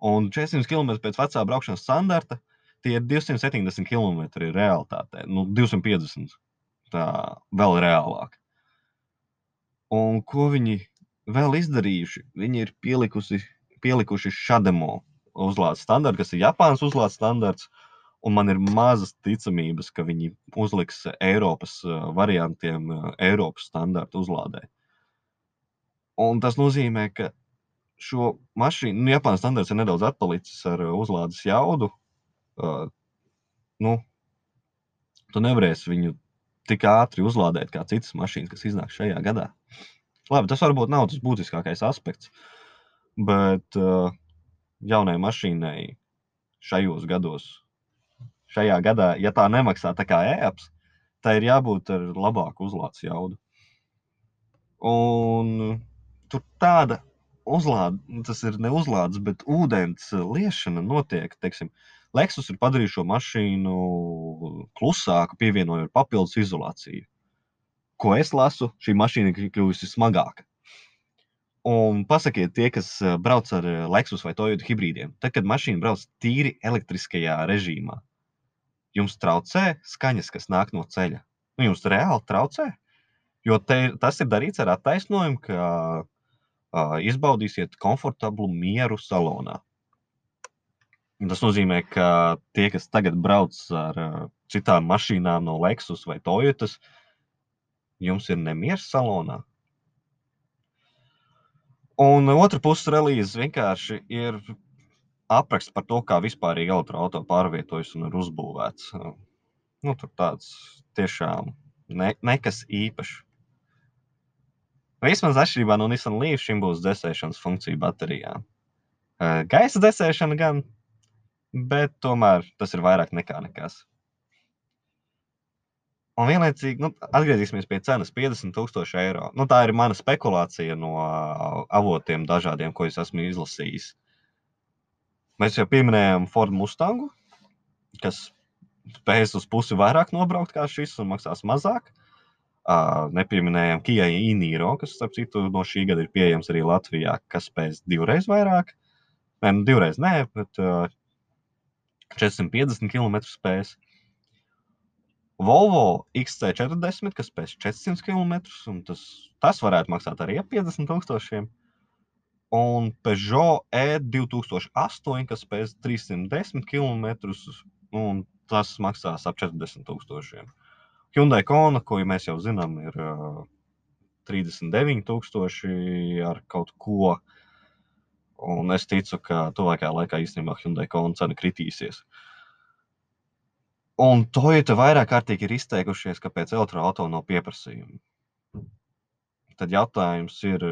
Un 400 km pēc vecā braukšanas standarta tie ir 270 km realitātē. Nu, 250 tā vēl reālāk. Un ko viņi vēl izdarījuši? Viņi ir pielikusi, pielikuši šādamo uzlādes standartu, kas ir Japānas uzlādes standarts. Un man ir mazas ticamības, ka viņi uzliks Eiropas variantiem, Eiropas standartu uzlādē. Un tas nozīmē, ka šo mašīnu, nu, Japānas standarts ir nedaudz atpalicis ar uh, uzlādes jaudu. Uh, nu, tu nevarēsi viņu tik ātri uzlādēt kā citas mašīnas, kas iznāk šajā gadā. Labi, tas varbūt nav tas būtiskākais aspekts, bet uh, jaunai mašīnai šajos gados, šajā gadā, ja tā nemaksā tā kā e-apps, tai ir jābūt ar labāku uzlādes jaudu. Un tur tāda uzlāde, tas ir ne uzlādes, bet ūdens liešana notiek. Teiksim, Lexus ir padarījis šo mašīnu klusāku, pievienojot papildus izolāciju. ko es lasu, šī mašīna ir kļuvusi smagāka. Un pasakiet, tie, kas eh, brauc ar eh, Lexus vai Toyota hibrīdiem, tad, kad mašīna brauc tīri elektriskajā režīmā, jums traucē skaņas, kas nāk no ceļa. Nu, jums reāli traucē. Jo te, tas ir darīts ar attaisnojumu, ka uh, izbaudīsiet komfortablu mieru salonā. Tas nozīmē, ka tie, kas tagad brauc ar citām mašīnām no Lexus vai Toyotas, jums ir nemieris salonā. Un otra puse relīzes vienkārši ir apraksts par to, kā vispārīgi elektroautorāta pārvietojas un ir uzbūvēts. Nu, tur tāds tiešām ne, nekas īpašs. Vismaz atšķirībā no Nissan Leaf šim būs dzēsēšanas funkcija baterijā. Gaisa dzēsēšana gan, bet tomēr tas ir vairāk nekā nekas. Un vienlaicīgi, nu, atgriezīsimies pie cenas - 50,000 eiro. Nu, tā ir mana spekulācija no avotiem, dažādiem, ko es esmu izlasījis. Mēs jau pieminējām Ford Mustangu, kas spējas uz pusi vairāk nobraukt kā šis un maksās mazāk. Uh, nepieminējām Kia Inīro, kas, starp citu, no šī gada ir pieejams arī Latvijā, kas spēj divreiz vairāk. Nē, nu, divreiz nē, bet uh, 450 km spējas. Volvo XC40, kas spēj 400 km, un tas, tas varētu maksāt arī ap 50,000. Un Peugeot E2008, kas spēj 310 km, un tas maksās ap 40,000. Hyundai Kona, ko ja mēs jau zinām, ir uh, 39,000 ar kaut ko. Un es ticu, ka tuvākajā laikā īstenībā Hyundai Kona cena kritīsies. Un Toyota vairāk kārtīgi ir izteikušies, ka pēc elektroautorāta nav pieprasījuma. Tad jautājums ir,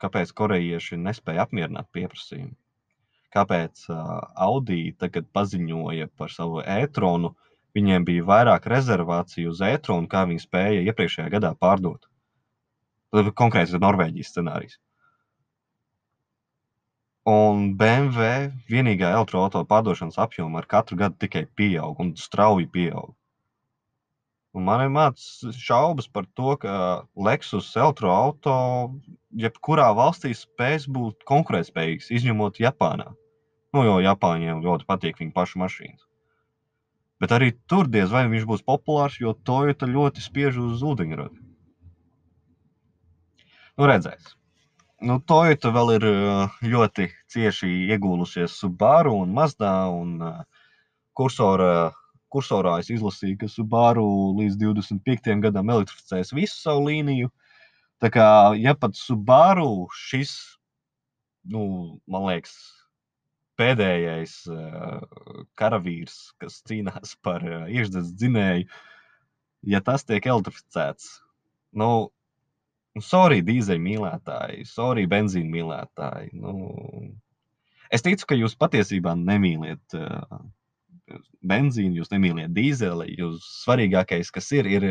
kāpēc korejieši nespēja apmierināt pieprasījumu? Kāpēc uh, Audi tagad paziņoja par savu e-tronu? Viņiem bija vairāk rezervāciju uz e-tronu, kā viņi spēja iepriekšējā gadā pārdot. Konkrēts Norvēģijas scenārijs. Un BMW vienīgā elektroautorāta pārdošanas apjoma ar katru gadu tikai pieaug un strauji pieaug. Un man ir mācīts šaubas par to, ka Lexus elektroautorāta jebkurā valstī spēs būt konkurētspējīgs, izņemot Japānā. Nu, jo Japāņiem ļoti patīk viņu pašu mašīnas. Bet arī tur diez vai viņš būs populārs, jo Toyota ļoti spiež uz ūdeņradi. Nu, redzēs. Nu, Toyota vēl ir ļoti cieši iegūlusies Subaru un Mazda. Un, kursorā, kursorā es izlasīju, ka Subaru līdz 25. gadam elektrificēs visu savu līniju. Tā kā, ja pat Subaru šis, nu, man liekas, pēdējais karavīrs, kas cīnās par iekšzemes dzinēju, ja tas tiek elektrificēts, nu, Nu, sorry, dīzeļu mīlētāji, sorry, benzīna mīlētāji. Nu, es ticu, ka jūs patiesībā nemīliet uh, benzīnu, jūs nemīliet dīzeli. Jūs svarīgākais, kas ir, ir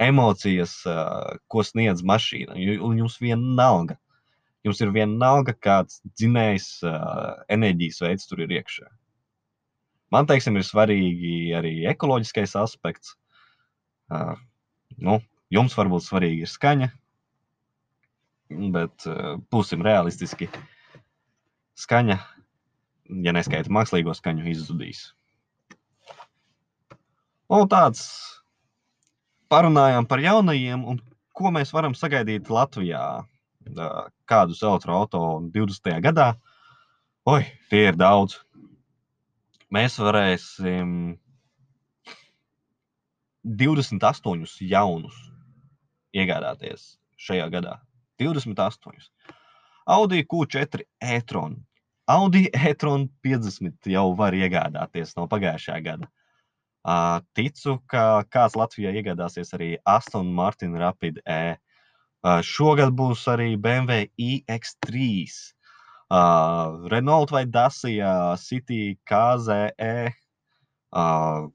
emocijas, uh, ko sniedz mašīna. Un jums vienalga. Jums ir vienalga, kāds dzinējs uh, enerģijas veids tur ir iekšā. Man teiksim, ir svarīgi arī ekoloģiskais aspekts. Uh, nu, jums varbūt svarīgi ir skaņa, bet uh, būsim realistiski. Skaņa, ja neskaita mākslīgo skaņu, izzudīs. Un tāds parunājām par jaunajiem un ko mēs varam sagaidīt Latvijā. Kādus elektroautorātu 20. gadā? Oi, tie ir daudz. Mēs varēsim 28 jaunus iegādāties šajā gadā. 28. Audi Q4 e-tron. Audi e-tron 50 jau var iegādāties no pagājušā gada. Ticu, ka kāds Latvijā iegādāsies arī Aston Martin Rapid E. Šogad būs arī BMW iX3, uh, Renault vai Dacia City KZE, uh,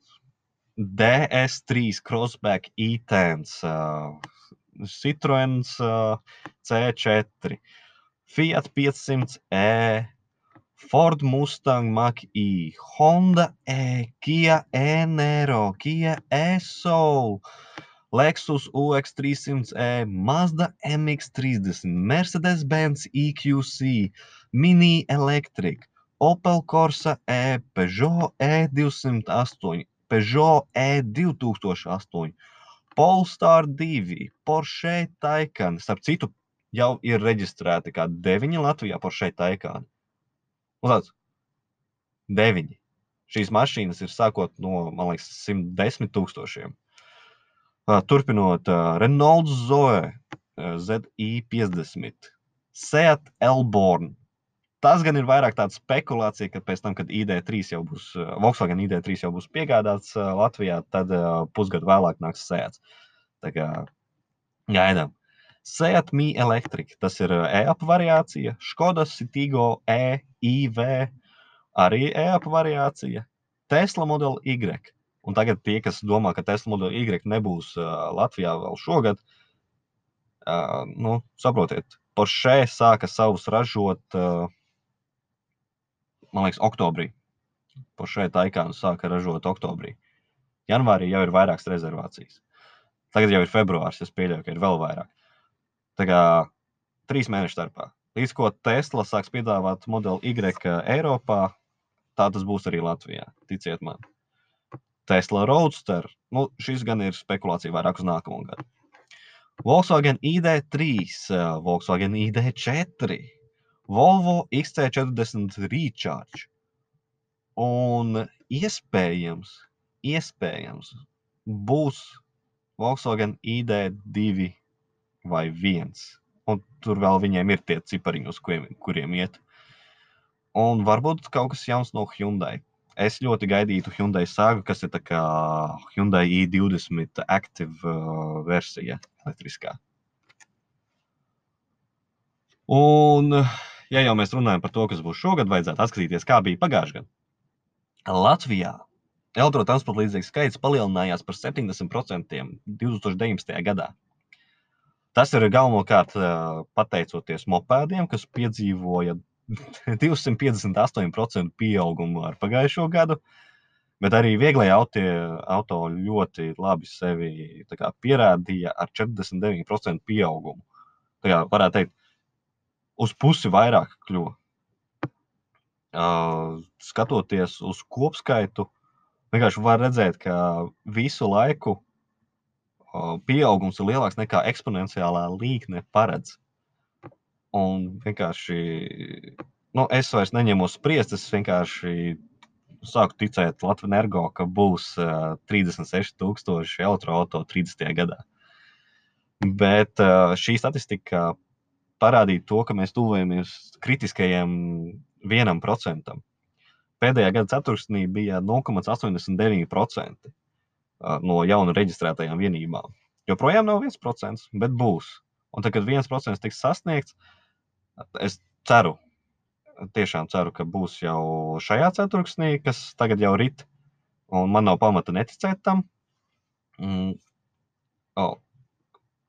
DS3 Crossback e-Tense, uh, Citroen uh, C4, Fiat 500e, Ford Mustang Mach-E, Honda E, Kia E-Nero, Kia E-Soul, Lexus UX300E, Mazda MX30, Mercedes-Benz EQC, Mini Electric, Opel Corsa E, Peugeot E208, Peugeot E2008, Polestar 2, Porsche Taycan. Starp citu, jau ir reģistrēti kā deviņi Latvijā Porsche Taycan. Uzlādz, deviņi. Šīs mašīnas ir sākot no, man liekas, 110 tūkstošiem. Turpinot, Renault Zoe uh, ZI50, Seat Elborn. Tas gan ir vairāk tāda spekulācija, ka pēc tam, kad ID3 jau būs, uh, Volkswagen ID3 jau būs piegādāts uh, Latvijā, tad uh, pusgadu vēlāk nāks Seats. Tā kā gaidām. Seat Mi Electric, tas ir uh, e-apa variācija, Škoda Citigo E, IV, arī e-apa variācija, Tesla Model Y. Un tagad tie, kas domā, ka Tesla Model Y nebūs Latvijā vēl šogad, nu, saprotiet, Porsche sāka savus ražot, uh, man liekas, oktobrī. Porsche Taikānu sāka ražot oktobrī. Janvārī jau ir vairākas rezervācijas. Tagad jau ir februāris, es pieļauju, ka ir vēl vairāk. Tā kā trīs mēnešu starpā. Līdz ko Tesla sāks piedāvāt modeli Y Eiropā, tā tas būs arī Latvijā. Ticiet man. Tesla Roadster. Nu, šis gan ir spekulācija vairāk uz nākamo gadu. Volkswagen ID3, eh, Volkswagen ID4, Volvo XC40 Recharge. Un iespējams, iespējams būs Volkswagen ID2 vai 1. Un tur vēl viņiem ir tie cipariņi, uz kuriem, kuriem iet. Un varbūt kaut kas jauns no Hyundai. Es ļoti gaidītu Hyundai sāgu, kas ir tā kā Hyundai i20 Active uh, versija elektriskā. Un, ja jau mēs runājam par to, kas būs šogad, vajadzētu atskatīties, kā bija pagājušajā gadā. Latvijā elektrotransporta līdzekļu skaits palielinājās par 70% 2019. gadā. Tas ir galvenokārt pateicoties mopēdiem, kas piedzīvoja (laughs) 258% pieaugumu ar pagājušo gadu, bet arī vieglie auto, auto ļoti labi sevi kā, pierādīja ar 49% pieaugumu. Tā kā varētu teikt, uz pusi vairāk kļuva. Uh, skatoties uz kopskaitu, vienkārši var redzēt, ka visu laiku uh, pieaugums ir lielāks nekā eksponenciālā līkne paredz. Un vienkārši nu, es vairs neņemos spriest, es vienkārši sāku ticēt Latvijas energo, ka būs uh, 36,000 elektroautorāta 30. gadā. Bet uh, šī statistika parādīja to, ka mēs tuvojamies kritiskajam vienam procentam. Pēdējā gada ceturksnī bija 0,89% no jaunu reģistrētajām vienībām. Joprojām nav 1%, bet būs. Un tad, kad 1% tiks sasniegts, es ceru, tiešām ceru, ka būs jau šajā ceturksnī, kas tagad jau rit, un man nav pamata neticēt tam. Mm. Oh.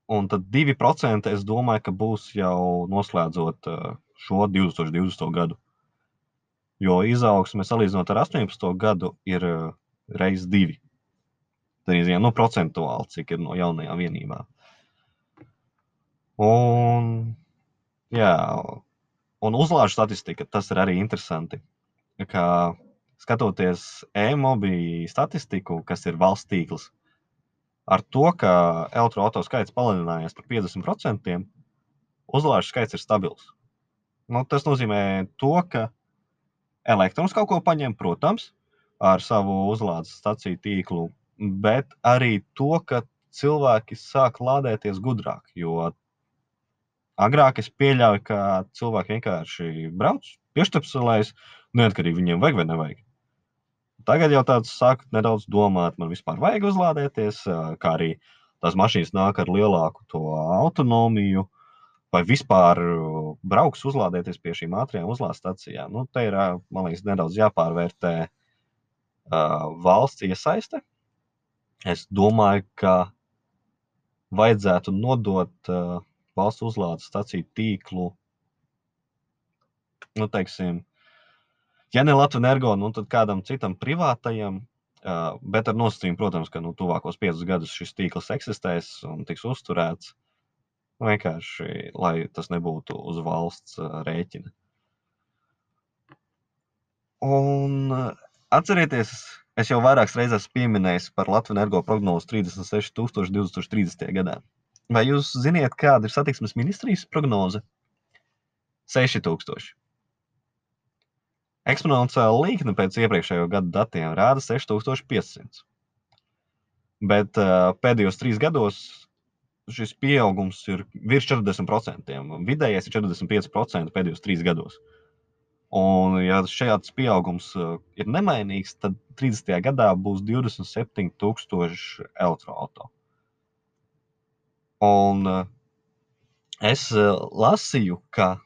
Un tad 2% es domāju, ka būs jau noslēdzot šo 2020. gadu. Jo izaugsme salīdzinot ar 18. gadu ir reizes divi. Tā ir nu, procentuāli, cik ir no jaunajām vienībām. Un, jā, un uzlāžu statistika, tas ir arī interesanti. Kā skatoties e-mobīļu statistiku, kas ir valsts tīkls, ar to, ka elektroautorāta skaits palielinājās par 50%, uzlāžu skaits ir stabils. Nu, tas nozīmē to, ka elektrons kaut ko paņem, protams, ar savu uzlādes staciju tīklu, bet arī to, ka cilvēki sāk lādēties gudrāk. Jo agrāk es pieļauju, ka cilvēki vienkārši brauc, piešķirpselēs, neatkarīgi viņiem vajag vai nevajag. Tagad jau tāds sāk nedaudz domāt, man vispār vajag uzlādēties, kā arī tās mašīnas nāk ar lielāku to autonomiju, vai vispār uh, brauks uzlādēties pie šīm ātrajām uzlādes stacijām. Nu, te ir, uh, man liekas, nedaudz jāpārvērtē uh, valsts iesaiste. Es domāju, ka vajadzētu nodot uh, valsts uzlādes staciju tīklu, nu, teiksim, ja ne Latvijas energo, nu, tad kādam citam privātajam Uh, bet ar nosacījumu, protams, ka nu, tuvākos piecus gadus šis tīkls eksistēs un tiks uzturēts. Vienkārši, lai tas nebūtu uz valsts uh, rēķina. Un atcerieties, es jau vairākas reizes pieminēju par Latvijas energo prognozi 36,000 2030. gadā. Vai jūs zināt, kāda ir satiksmes ministrijas prognoze? 6000. Eksponenciāla līkne pēc iepriekšējo gadu datiem rāda 6500. Bet uh, pēdējos trīs gados šis pieaugums ir virs 40%. Vidējais ir 45% pēdējos trīs gados. Un, ja šāds pieaugums uh, ir nemainīgs, tad 30. gadā būs 27,000 elektroautorātu. Un uh, es lasīju, ka,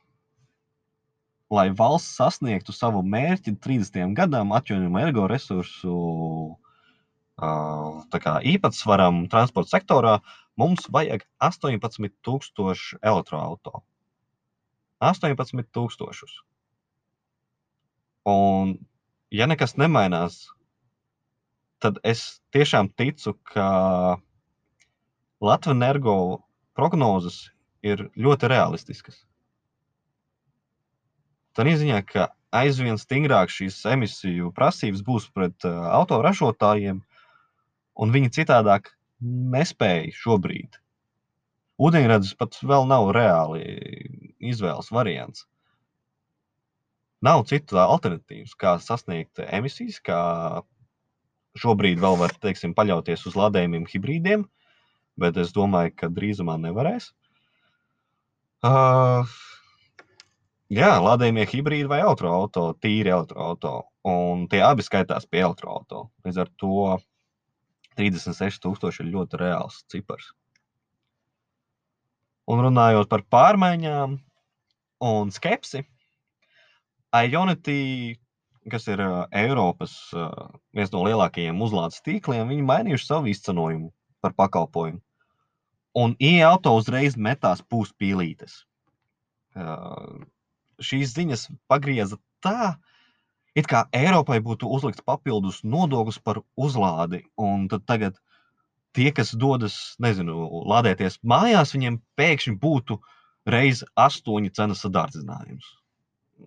lai valsts sasniegtu savu mērķi 30 gadam, atjaunojumu energoresursu uh, īpatsvaram transporta sektorā, mums vajag 18,000 elektroautorātu. 18,000. Un, ja nekas nemainās, tad es tiešām ticu, ka Latvijas energo prognozes ir ļoti realistiskas. Tā ziņā, ka aizvien stingrāk šīs emisiju prasības būs pret uh, autoražotājiem, un viņi citādāk nespēja šobrīd. Ūdeņradis pat vēl nav reāli izvēles variants. Nav citu alternatīvas, kā sasniegt emisijas, kā šobrīd vēl var teiksim, paļauties uz lādējumiem, hibrīdiem, bet es domāju, ka drīzumā nevarēs. Uh, jā, lādējumie hibrīdi vai elektroautorāti, tīri elektroautorāti. Un tie abi skaitās pie elektroautorāta. Līdz ar to 36,000 ir ļoti reāls cipars. Un runājot par pārmaiņām un skepsi, Ionity, kas ir Eiropas viens no lielākajiem uzlādes tīkliem, viņi mainījuši savu izcenojumu par pakalpojumu. Un ieauto uzreiz metās pūspīlītes. Uh, šīs ziņas pagrieza tā, it kā Eiropai būtu uzlikts papildus nodoklis par uzlādi. Un tad tagad tie, kas dodas, nezinu, lādēties mājās, viņiem pēkšņi būtu reiz astoņi cenas sadārdzinājums.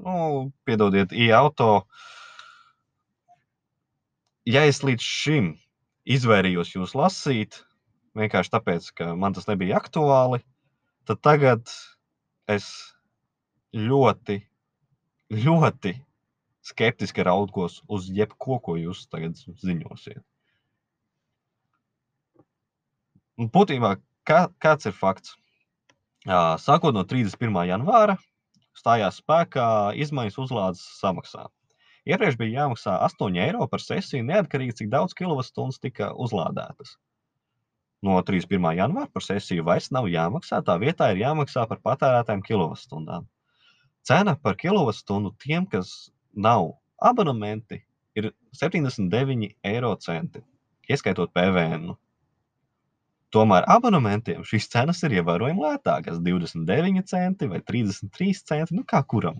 Nu, piedodiet, ieauto. Ja es līdz šim izvairījos jūs lasīt, vienkārši tāpēc, ka man tas nebija aktuāli, tad tagad es ļoti, ļoti skeptiski raugos uz jebko, ko jūs tagad ziņosiet. Un būtībā, kā, kāds ir fakts? Sākot no 31. janvāra stājās spēkā izmaiņas uzlādes samaksā. Iepriekš bija jāmaksā 8 eiro par sesiju, neatkarīgi cik daudz kilovatstundas tika uzlādētas no 31. janvāra par sesiju vairs nav jāmaksā. Tā vietā ir jāmaksā par patērētām kilovatstundām. Cena par kilovatstundu tiem, kas nav abonementi, ir 79 eiro centi, ieskaitot PVN. Tomēr abonementiem šīs cenas ir ievērojami lētākas - 29 centi vai 33 centi. Nu, kā kuram?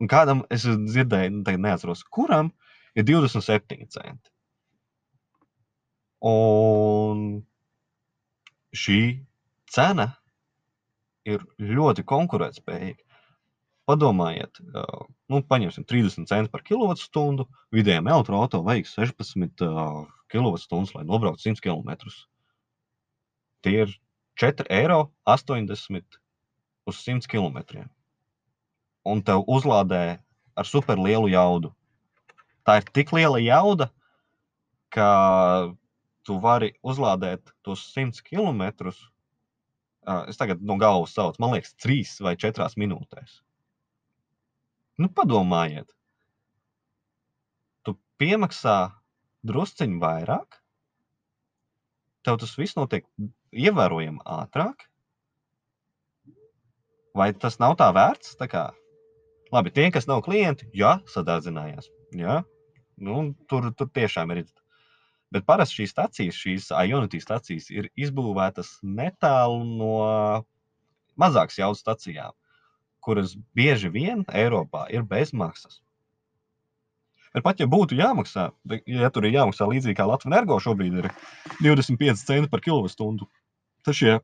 Un kādam es dzirdēju, nu, neatceros, kuram ir 27 centi. Un šī cena ir ļoti konkurētspējīga. Padomājiet, nu, paņemsim 30 centus par kilovatstundu. Vidējiem elektroautorātam vajag 16 uh, kWh, lai nobrauktu 100 km. Tie ir 4,80 eiro uz 100 km. Un tev uzlādē ar superlielu jaudu. Tā ir tik liela jauda, ka tu vari uzlādēt tos 100 km. Es tagad no galvas saucu, man liekas, 3 vai 4 minūtēs. Nu, padomājiet, tu piemaksā drusciņu vairāk, tev tas viss notiek ievērojami ātrāk. Vai tas nav tā vērts? Tā kā, labi, tie, kas nav klienti, jā, sadārdzinājās. Jā, nu, tur, tur tiešām ir Bet parasti šīs stacijas, šīs Ionity stacijas, ir izbūvētas netālu no mazākas jaudas stacijām, kuras bieži vien Eiropā ir bez maksas. Bet pat ja būtu jāmaksā, ja tur ir jāmaksā līdzīgi kā Latvijas energo šobrīd ir 25 centi par kilovatstundu, tad šie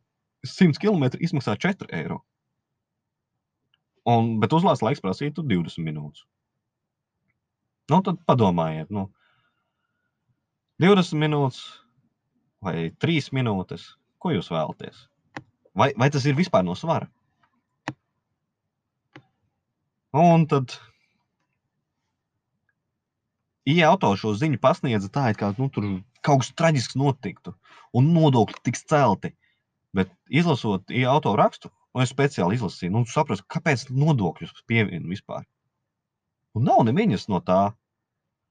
100 km izmaksā 4 eiro. Un, bet uzlādes laiks prasītu 20 minūtes. Nu, tad padomājiet, nu, 20 minūtes vai 3 minūtes, ko jūs vēlaties? Vai, vai tas ir vispār no svara? Un tad IA auto šo ziņu pasniedza tā, it kā nu, tur kaut kas traģisks notiktu un nodokļi tiks celti. Bet izlasot IA auto rakstu, un es speciāli izlasīju, nu, saprotu, kāpēc nodokļus pievienot vispār. Un nav neviens no tā.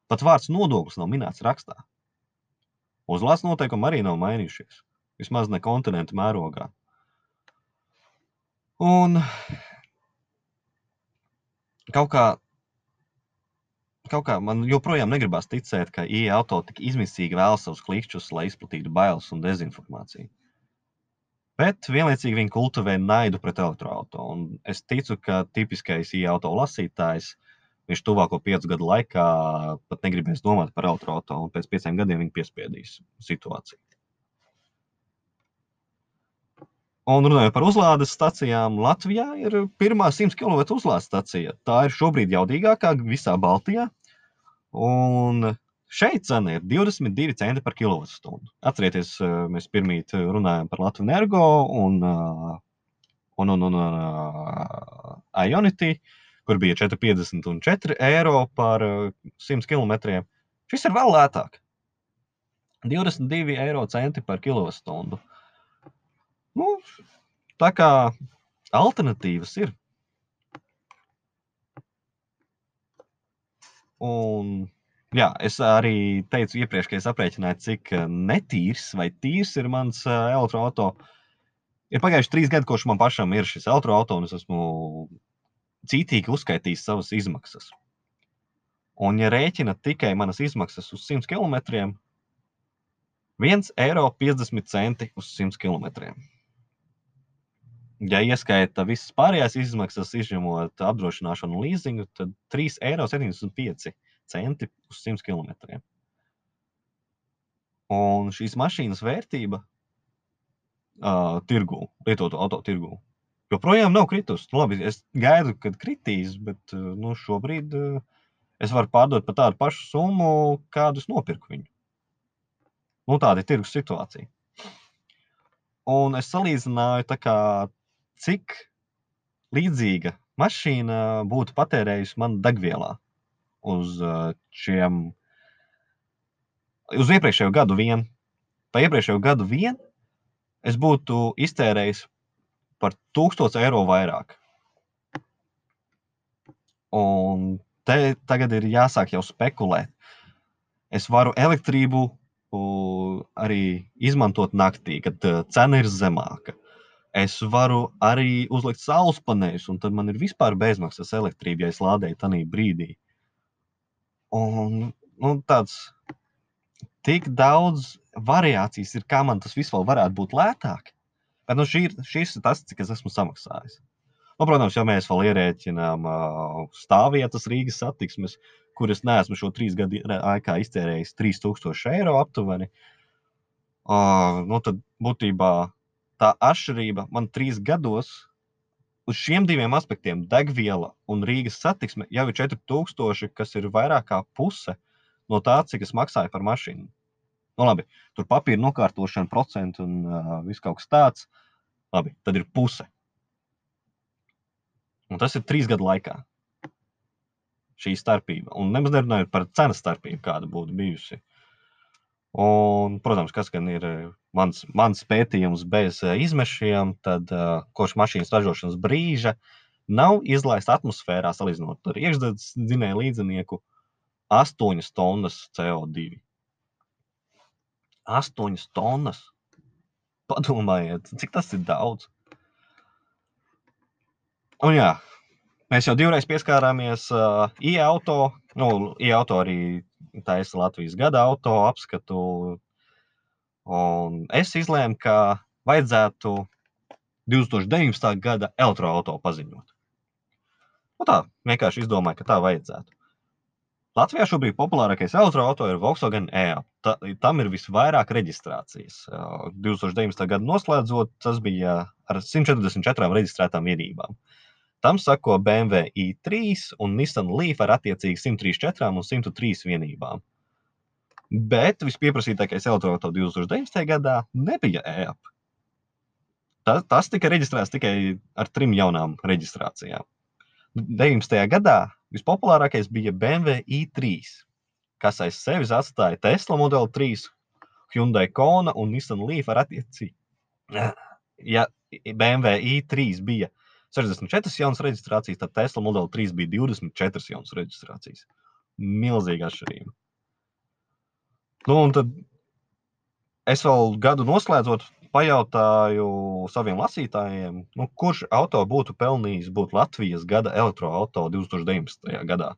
Pat vārds nodoklis nav minēts rakstā. Uzlādes noteikumi arī nav mainījušies. Vismaz ne kontinentu mērogā. Un kaut kā, kaut kā man joprojām negribas ticēt, ka IA auto tik izmisīgi vēlas savus klikšķus, lai izplatītu bailes un dezinformāciju. Bet vienlaicīgi viņi kultivē naidu pret elektroautorātu. Es ticu, ka tipiskais IA auto lasītājs viņš tuvāko piecu gadu laikā pat negribēs domāt par elektroautorātu, un pēc pieciem gadiem viņi piespiedīs situāciju. Un runājot par uzlādes stacijām, Latvijā ir pirmā 100 km uzlādes stacija. Tā ir šobrīd jaudīgākā visā Baltijā. Un šeit cena ir 22 centi par kilovatstundu. Atcerieties, eh, mēs pirmīt runājām par Latviju Energo un, eh, un, un, un uh, Ionity, kur bija 4,50 un 4 eiro par 100 km. Šis ir vēl lētāk. 22 eiro centi par kilovatstundu. Nu, tā kā alternatīvas ir. Un, jā, es arī teicu iepriekš, ka es aprēķināju, cik netīrs vai tīrs ir mans elektroautorāts. Ir pagājuši trīs gadi, kopš man pašam ir šis elektroautorāts, un es esmu cītīgi uzskaitījis savas izmaksas. Un, ja rēķina tikai manas izmaksas uz 100 km, 1,50 eiro uz 100 km ja ieskaita visas pārējās izmaksas, izņemot apdrošināšanu un leasingu, tad 3,75 eiro uz 100 km. Un šīs mašīnas vērtība uh, tirgū, lietotu auto tirgū, joprojām nav kritusi. Nu, labi, es gaidu, kad kritīs, bet uh, nu, šobrīd uh, es varu pārdot par tādu pašu summu, kādu es nopirku viņu. Nu, tāda ir tirgus situācija. Un es salīdzināju, kā cik līdzīga mašīna būtu patērējusi man degvielā uz uh, šiem, uz iepriekšējo gadu vien. Pa iepriekšējo gadu vien es būtu iztērējis par 1000 eiro vairāk. Un te tagad ir jāsāk jau spekulēt. Es varu elektrību arī izmantot naktī, kad uh, cena ir zemāka. Es varu arī uzlikt saules paneļus, un tad man ir vispār bezmaksas elektrība, ja es lādēju tajā brīdī. Un nu, tāds tik daudz variācijas ir, kā man tas vispār varētu būt lētāk. Bet nu, šī šis ir tas, cik es esmu samaksājis. Nu, protams, ja mēs vēl ierēķinām uh, stāvvietas Rīgas satiksmes, kuras neesmu šo trīs gadu laikā iztērējis 3000 eiro aptuveni, uh, nu, tad būtībā tā atšķirība man trīs gados uz šiem diviem aspektiem, degviela un Rīgas satiksme, jau ir 4000, kas ir vairāk kā puse no tā, cik es maksāju par mašīnu. Nu, labi, tur papīra nokārtošana, procentu un uh, viss kaut kas tāds. Labi, tad ir puse. Un tas ir trīs gadu laikā. Šī starpība. Un nemaz nerunājot par cenas starpību, kāda būtu bijusi. Un, protams, kas gan ir mans, mans pētījums bez izmešiem, tad uh, kopš mašīnas ražošanas brīža nav izlaista atmosfērā, salīdzinot ar iekšzemes dzinēju līdzinieku, 8 tonnas CO2. 8 tonnas. Padomājiet, cik tas ir daudz. Un jā, mēs jau divreiz pieskārāmies uh, e-auto. Nu, e-auto arī taisa Latvijas gada auto apskatu. Un es izlēmu, ka vajadzētu 2019. gada elektroautorātu paziņot. Nu tā vienkārši izdomāju, ka tā vajadzētu. Latvijā šobrīd populārākais elektroautorāts ir Volkswagen e-up. Ta, tam ir visvairāk reģistrācijas. 2019. gada noslēdzot, tas bija ar 144 reģistrētām vienībām. Tam sako BMW i3 un Nissan Leaf ar attiecīgi 134 un 103 vienībām. Bet vispieprasītākais elektroautorāts 2019. gadā nebija e-up. Tas, tas tika reģistrēts tikai ar trim jaunām reģistrācijām. 19. gadā vispopulārākais bija BMW i3, kas aiz sevis atstāja Tesla Model 3, Hyundai Kona un Nissan Leaf ar attiecīgi. (clears throat) Ja BMW i3 bija 64 jaunas reģistrācijas, tad Tesla Model 3 bija 24 jaunas reģistrācijas. Milzīga atšķirība. Nu, un tad es vēl gadu noslēdzot, pajautāju saviem lasītājiem, nu, kurš auto būtu pelnījis būt Latvijas gada elektroautorāta 2019. gadā.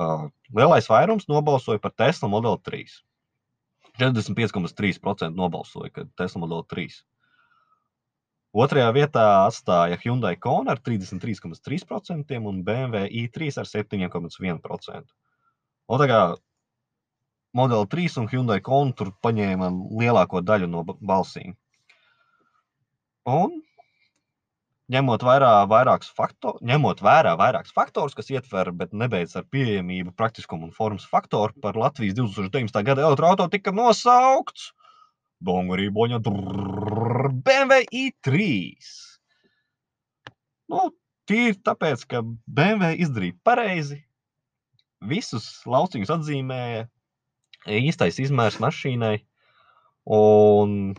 Uh, lielais vairums nobalsoja par Tesla Model 3. 45,3% nobalsoja, ka Tesla Model 3. Otrajā vietā atstāja Hyundai Kona ar 33,3% un BMW i3 ar 7,1%. Un tā kā Model 3 un Hyundai Kona tur paņēma lielāko daļu no balsīm. Un ņemot vērā vairākus faktorus, ņemot vērā vairākus faktorus, kas ietver, bet nebeidz ar pieejamību, praktiskumu un formas faktoru, par Latvijas 2019. gada elektroautorātu tika nosaukts Dongarī Boņa BMW i3. Nu, tīri tāpēc, ka BMW izdarīja pareizi, visus lauciņus atzīmēja, īstais izmērs mašīnai. Un,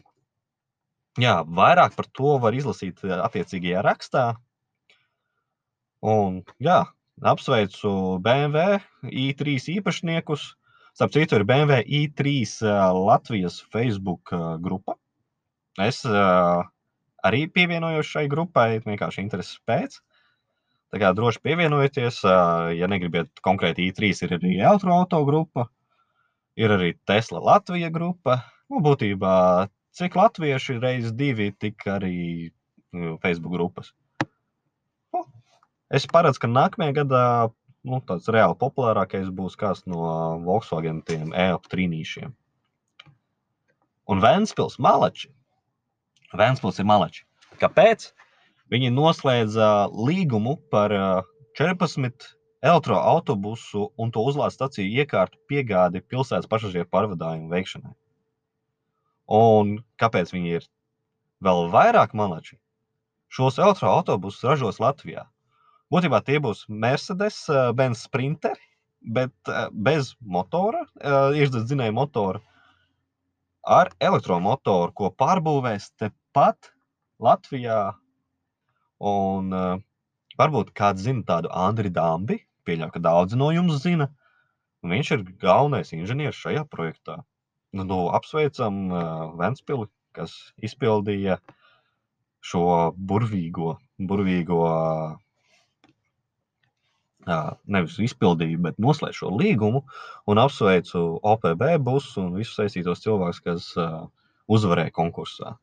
jā, vairāk par to var izlasīt eh, attiecīgajā rakstā. Un, jā, apsveicu BMW i3 īpašniekus. Starp citu, ir BMW i3 eh, Latvijas Facebook eh, grupa. Es arī pievienojos šai grupai, vienkārši intereses pēc. Tā kā droši pievienojieties, ja negribat konkrēti i3, ir arī elektroautorāta grupa ir arī Tesla Latvija grupa. Nu, būtībā, cik latvieši reizes divi, tik arī nu, Facebook grupas. Nu, es paredzu, ka nākamajā gadā nu, tāds reāli populārākais būs kāds no Volkswagen tiem e-up trīnīšiem. Un Vēnspils malači. Vēnspils ir malači. Kāpēc? Viņi noslēdza līgumu par 14 elektroautobusu un to uzlādes staciju iekārtu piegādi pilsētas pasažieru pārvadājumu veikšanai. Un kāpēc viņi ir vēl vairāk malači? Šos elektroautobusus ražos Latvijā. Būtībā tie būs Mercedes eh, Benz Sprinteri, bet eh, bez motora, eh, iekšzemes dzinēja motora, ar elektromotoru, ko pārbūvēs tepat Latvijā. Un varbūt kāds zina tādu Andriu Dambi, pieļauju, ka daudzi no jums zina. Viņš ir galvenais inženieris šajā projektā. Nu, nu, apsveicam uh, Ventspili, kas izpildīja šo burvīgo, burvīgo uh, nevis izpildīju, bet noslēdzu šo līgumu. Un apsveicu OPB busu un visus saistītos cilvēkus, kas uh, uzvarēja konkursā.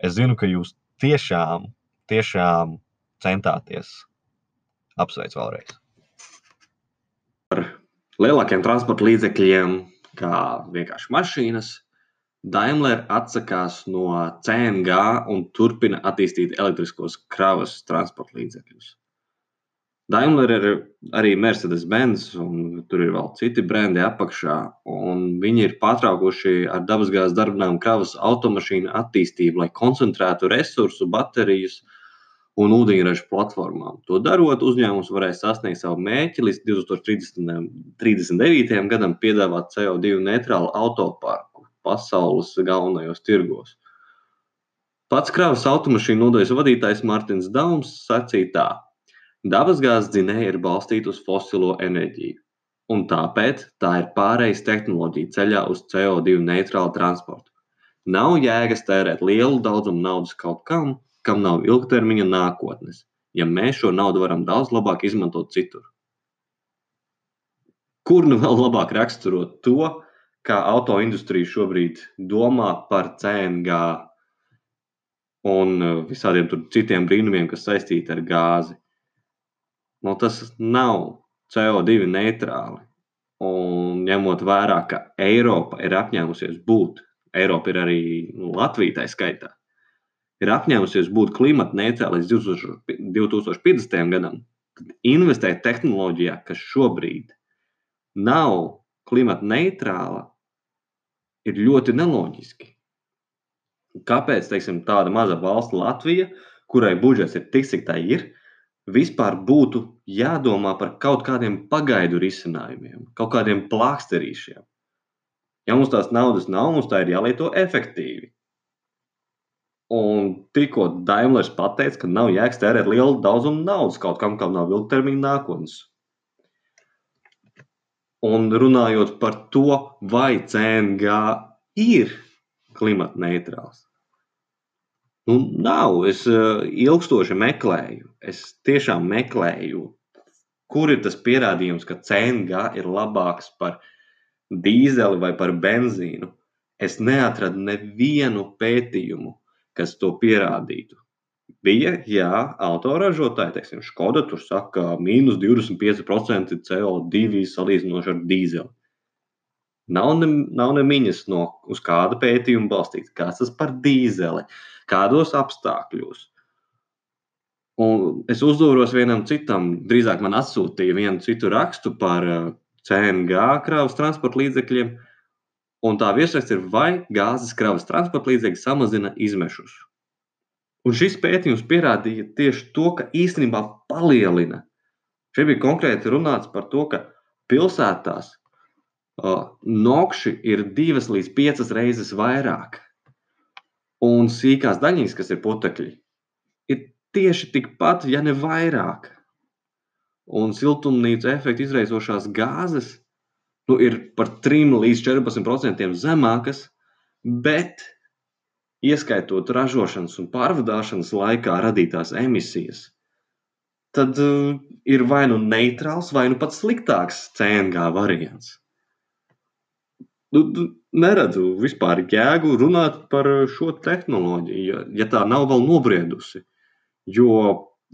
Es zinu, ka jūs tiešām, tiešām centāties. Apsveicu vēlreiz lielākiem transporta līdzekļiem, kā vienkārši mašīnas, Daimler atsakās no CNG un turpina attīstīt elektriskos kravas transporta līdzekļus. Daimler ir arī Mercedes-Benz, un tur ir vēl citi brendi apakšā. Viņi ir pārtraukuši ar dabasgāzes darbināmu kravas automašīnu attīstību, lai koncentrētu resursu, baterijas un ūdeņraža platformām. To darot, uzņēmums varēs sasniegt savu mērķi līdz 2039. gadam, piedāvāt CO2 neitrālu autoparku pasaules galvenajos tirgos. Pats kravas automašīnu nodaļas vadītājs Mārtiņš Daums sacīja tā: Dabasgāzes dzinēja ir balstīta uz fosilo enerģiju, un tāpēc tā ir pārējais tehnoloģija ceļā uz CO2 neitrālu transportu. Nav jēgas tērēt lielu daudzumu naudas kaut kam, kam nav ilgtermiņa nākotnes, ja mēs šo naudu varam daudz labāk izmantot citur. Kur nu vēl labāk raksturot to, kā autoindustrija šobrīd domā par CNG un uh, visādiem citiem brīnumiem, kas saistīti ar gāzi? Nu, tas nav CO2 neitrāli. Un ņemot vērā, ka Eiropa ir apņēmusies būt, Eiropa ir arī nu, Latvija tā skaitā, ir apņēmusies būt klimata neitrāla līdz 2050. gadam, tad investēt tehnoloģijā, kas šobrīd nav klimata neitrāla, ir ļoti neloģiski. Kāpēc teiksim, tāda maza valsts Latvija, kurai budžets ir tik, cik tā ir, vispār būtu jādomā par kaut kādiem pagaidu risinājumiem, kaut kādiem plāksterīšiem? Ja mums tās naudas nav, mums tā ir jālieto efektīvi. Un tikko Daimlers pateica, ka nav jēgas tērēt lielu daudzumu naudas kaut kam, kam nav ilgtermiņa nākotnes. Un runājot par to, vai CNG ir klimata neitrāls. Nu, nav. Es uh, ilgstoši meklēju. Es tiešām meklēju, kur ir tas pierādījums, ka CNG ir labāks par dīzeli vai par benzīnu. Es neatradu nevienu pētījumu, kas to pierādītu. Bija, jā, autoražotāji, teiksim, Skoda tur saka, ka mīnus 25% CO2 salīdzinoši ar dīzeli. Nav ne, nav ne miņas no uz kāda pētījuma balstīts, kas tas par dīzeli, kādos apstākļos. Un es uzdevos vienam citam, drīzāk man atsūtīja vienu citu rakstu par CNG kravas transporta līdzekļiem, Un tā virsraksts ir, vai gāzes kravas transporta līdzekļi samazina izmešus. Un šis pētījums pierādīja tieši to, ka īstenībā palielina. Šeit bija konkrēti runāts par to, ka pilsētās uh, nokši ir divas līdz piecas reizes vairāk. Un sīkās daļiņas, kas ir putekļi, ir tieši tikpat, ja ne vairāk. Un siltumnīca efekta izraisošās gāzes nu, ir par 3 līdz 14% zemākas, bet ieskaitot ražošanas un pārvadāšanas laikā radītās emisijas, tad uh, ir vai nu neitrāls, vai nu pat sliktāks CNG variants. Nu, neredzu vispār jēgu runāt par šo tehnoloģiju, ja, ja tā nav vēl nobriedusi. Jo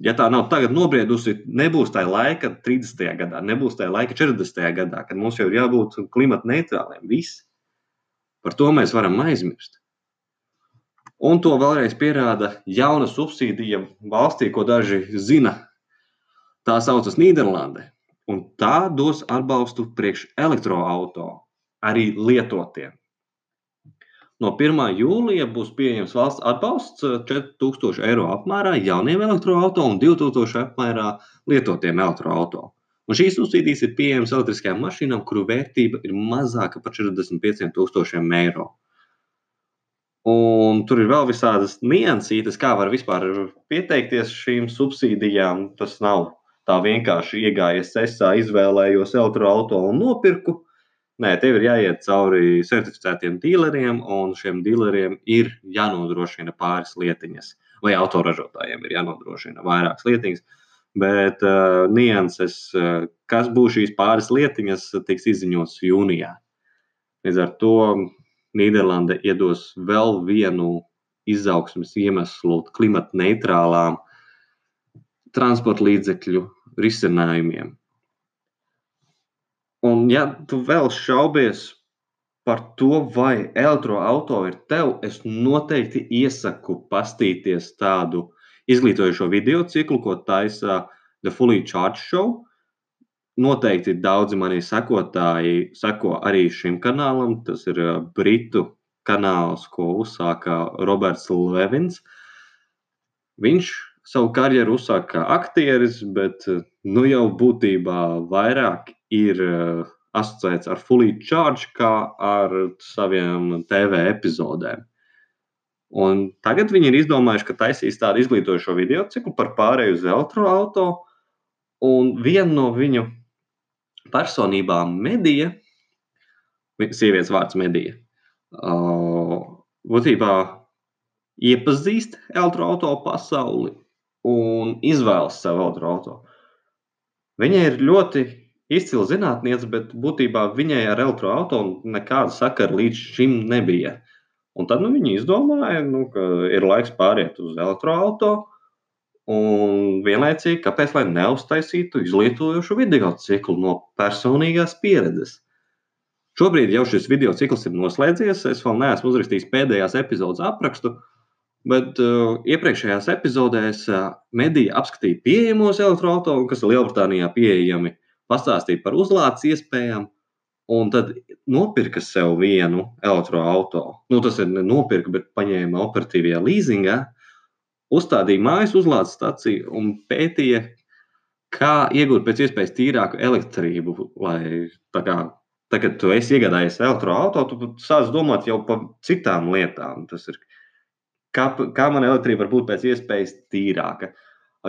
ja tā nav tagad nobriedusi, nebūs tā laika 30. gadā, nebūs tā laika 40. gadā, kad mums jau ir jābūt klimata neitrāliem. Viss. Par to mēs varam aizmirst. Un to vēlreiz pierāda jauna subsīdija valstī, ko daži zina. Tā saucas Nīderlande. Un tā dos atbalstu priekš elektroautoriem, arī lietotiem. No 1. jūlija būs pieejams valsts atbalsts 4000 eh, eiro apmērā jauniem elektroautoriem un 2000 apmērā lietotiem elektroautoriem. Un šīs subsīdijas ir pieejamas elektriskajām mašīnām, kuru vērtība ir mazāka par 45,000 eiro. Un tur ir vēl visādas niansītas, kā var vispār pieteikties šīm subsīdijām. Tas nav tā vienkārši iegājies sesā, izvēlējos elektroautoriju un nopirku. Nē, tev ir jāiet cauri certificētiem dealeriem, un šiem dealeriem ir jānodrošina pāris lietiņas, vai autoražotājiem ir jānodrošina vairākas lietiņas. Bet uh, nianses, uh, kas būs šīs pāris lietiņas, tiks izziņots jūnijā. Līdz ar to Nīderlande iedos vēl vienu izaugsmes iemeslu klimata neitrālām transporta līdzekļu risinājumiem. Un, ja tu vēl šaubies par to, vai elektroautorāta ir tev, es noteikti iesaku pastīties tādu izglītojošo video ciklu, ko taisa The Fully Charge Show. Noteikti daudzi mani sekotāji seko arī šim kanālam. Tas ir uh, Britu kanāls, ko uzsāka Roberts Levins. Viņš savu karjeru uzsāka kā aktieris, bet nu jau būtībā vairāk ir uh, asociēts ar Fully Charge kā ar saviem TV epizodēm. Un tagad viņi ir izdomājuši, ka taisīs tādu izglītojošo video ciklu par pārēju uz elektroautorātu. Un viena no viņu personībām, Medija, sievietes vārds Medija, uh, būtībā iepazīst elektroautorātu pasauli un izvēlas savu elektroautorātu. Viņa ir ļoti izcila zinātniece, bet būtībā viņai ar elektroautorātu nekāda sakara līdz šim nebija. Un tad nu, viņi izdomāja, nu, ka ir laiks pāriet uz elektroautorātu. un vienlaicīgi, kāpēc lai neuztaisītu izlietojošu video ciklu no personīgās pieredzes. Šobrīd jau šis video cikls ir noslēdzies. Es vēl neesmu uzrakstījis pēdējās epizodes aprakstu, bet uh, iepriekšējās epizodēs uh, mediji apskatīja pieejamos elektroautorus, kas ir Lielbritānijā pieejami, pastāstīja par uzlādes iespējām, un tad nopirka sev vienu elektroautorātu. Nu, tas ir nopirka, bet paņēma operatīvajā līzingā, uzstādīja mājas uzlādes staciju un pētīja, kā iegūt pēc iespējas tīrāku elektrību. Lai, kā, tad, kad tu esi iegādājies elektroautorātu, tu sāc domāt jau par citām lietām. Tas ir kā, kā man elektrība var būt pēc iespējas tīrāka.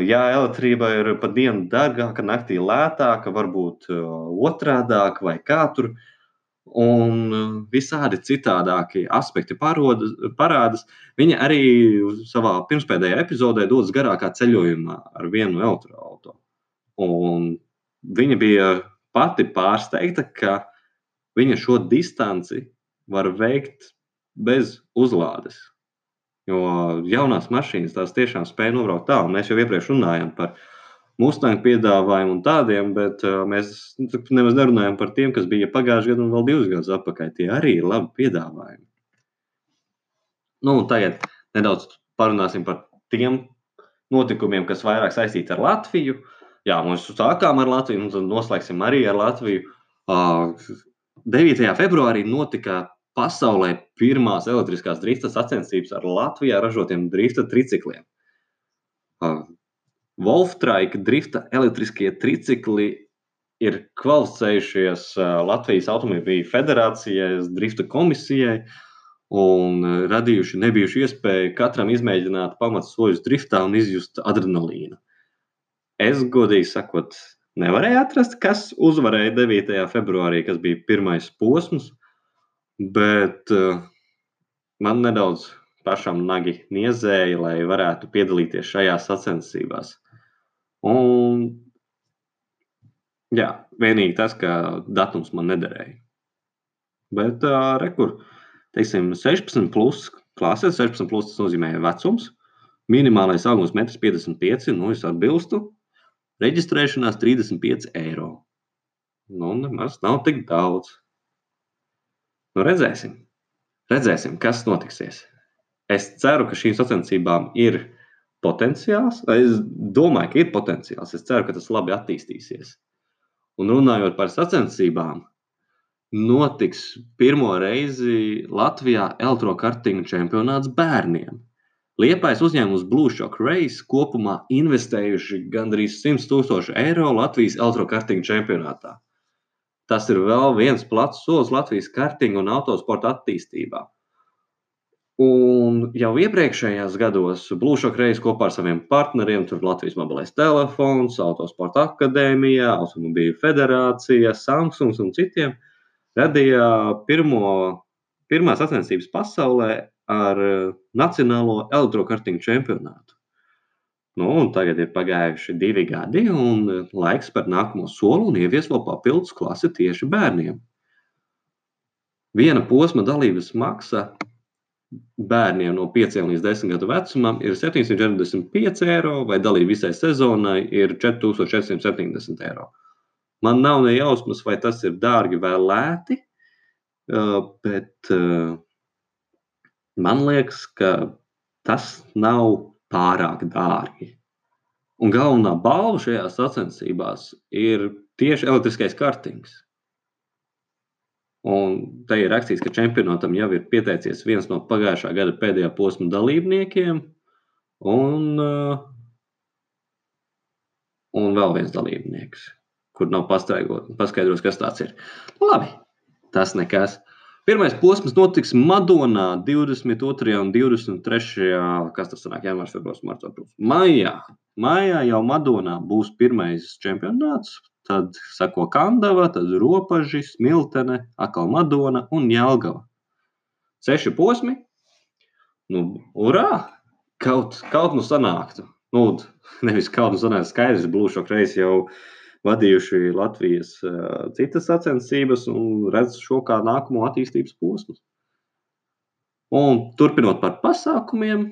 Ja elektrība ir pa dienu dārgāka, naktī lētāka, varbūt otrādāka vai kā tur. Un visādi citādākie aspekti parodas, parādās. Viņa arī savā pirmspēdējā epizodē dodas garākā ceļojumā ar vienu elektroautorātu. Viņa bija pati pārsteigta, ka viņa šo distanci var veikt bez uzlādes. Jo jaunās mašīnas tās tiešām spēja nobraukt tālu. Mēs jau iepriekš runājām par Mustang piedāvājumu un tādiem, bet uh, mēs nemaz nerunājam par tiem, kas bija pagājušajā gadā un vēl divus gadus atpakaļ. Tie arī ir labi piedāvājumi. Nu, tagad nedaudz parunāsim par tiem notikumiem, kas vairāk saistīti ar Latviju. Jā, mēs sākām ar Latviju, un noslēgsim arī ar Latviju. Uh, 9. februārī notika pasaulē pirmās elektriskās drifta sacensības ar Latvijā ražotiem drifta tricikliem. Wolftraika drifta elektriskie tricikli ir kvalificējušies Latvijas Automobīļu federācijai, drifta komisijai un radījuši nebijušu iespēju katram izmēģināt pamatsoļus driftā un izjust adrenalīnu. Es godīgi sakot, nevarēju atrast, kas uzvarēja 9. februārī, kas bija pirmais posms. Bet uh, man nedaudz pašam nagi niezēja, lai varētu piedalīties šajās sacensībās. Un, jā, vienīgi tas, ka datums man nederēja. Bet, uh, rekur, teiksim, 16 plus klasē, 16 plus tas nozīmē vecums, minimālais augums 1,55 m, nu, es atbilstu, reģistrēšanās 35 eiro. Nu, nemaz nav tik daudz. Nu, redzēsim. redzēsim, kas notiksies. Es ceru, ka šīm sacensībām ir potenciāls. Es domāju, ka ir potenciāls. Es ceru, ka tas labi attīstīsies. Un runājot par sacensībām, notiks pirmo reizi Latvijā elektrokartingu čempionāts bērniem. Liepais uzņēmums Blue Shock Race kopumā investējuši gandrīz 100 tūkstoši eiro Latvijas elektrokartingu čempionātā. Tas ir vēl viens plats solis Latvijas kartinga un autosporta attīstībā. Un jau iepriekšējos gados Blūšoka reizes kopā ar saviem partneriem, tur Latvijas mobilais telefons, Autosporta akadēmija, Automobīļu federācija, Samsung un citiem, radīja pirmo, pirmās sacensības pasaulē ar Nacionālo elektrokartingu čempionātu. Nu, tagad ir pagājuši divi gadi, un e, laiks par nākamo soli un ievies vēl papildus klasi tieši bērniem. Viena posma dalības maksa bērniem no 5 līdz 10 gadu vecumam ir 745 eiro, vai dalība visai sezonai ir 4470 eiro. Man nav ne jausmas, vai tas ir dārgi vai lēti, e, bet e, man liekas, ka tas nav pārāk dārgi. Un galvenā balva šajās sacensībās ir tieši elektriskais kartings. Un te ir rakstīts, ka čempionātam jau ir pieteicies viens no pagājušā gada pēdējā posma dalībniekiem, un, uh, un vēl viens dalībnieks, kur nav paskaidrots, kas tas ir. Labi, tas nekas. Pirmais posms notiks Madonā 22. un 23. kas tas sanāk, janvārs, februārs, marts, aprīlis. Maijā. Maijā jau Madonā būs pirmais čempionāts, tad sako Kandava, tad Ropaži, Smiltene, atkal Madona un Jelgava. Seši posmi. Nu, urā! Kaut, kaut nu sanāktu. Nu, nevis kaut nu sanāktu skaidrs, blūšo kreisi jau vadījuši Latvijas citas sacensības un redz šo kā nākamo attīstības posmu. Un turpinot par pasākumiem,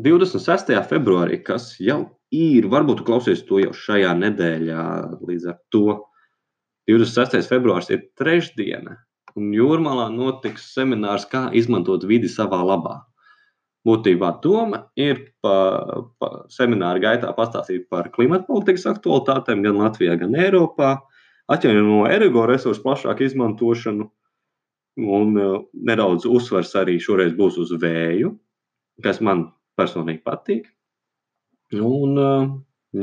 26. februārī, kas jau ir, varbūt klausies to jau šajā nedēļā, līdz ar to 26. februārs ir trešdiena, un Jūrmalā notiks seminārs, kā izmantot vidi savā labā. Būtībā doma ir pa, pa semināra gaitā pastāstīt par klimata politikas aktualitātēm gan Latvijā, gan Eiropā, atjaunojamo energoresursu plašāku izmantošanu, un uh, nedaudz uzsvers arī šoreiz būs uz vēju, kas man personīgi patīk. Un, uh,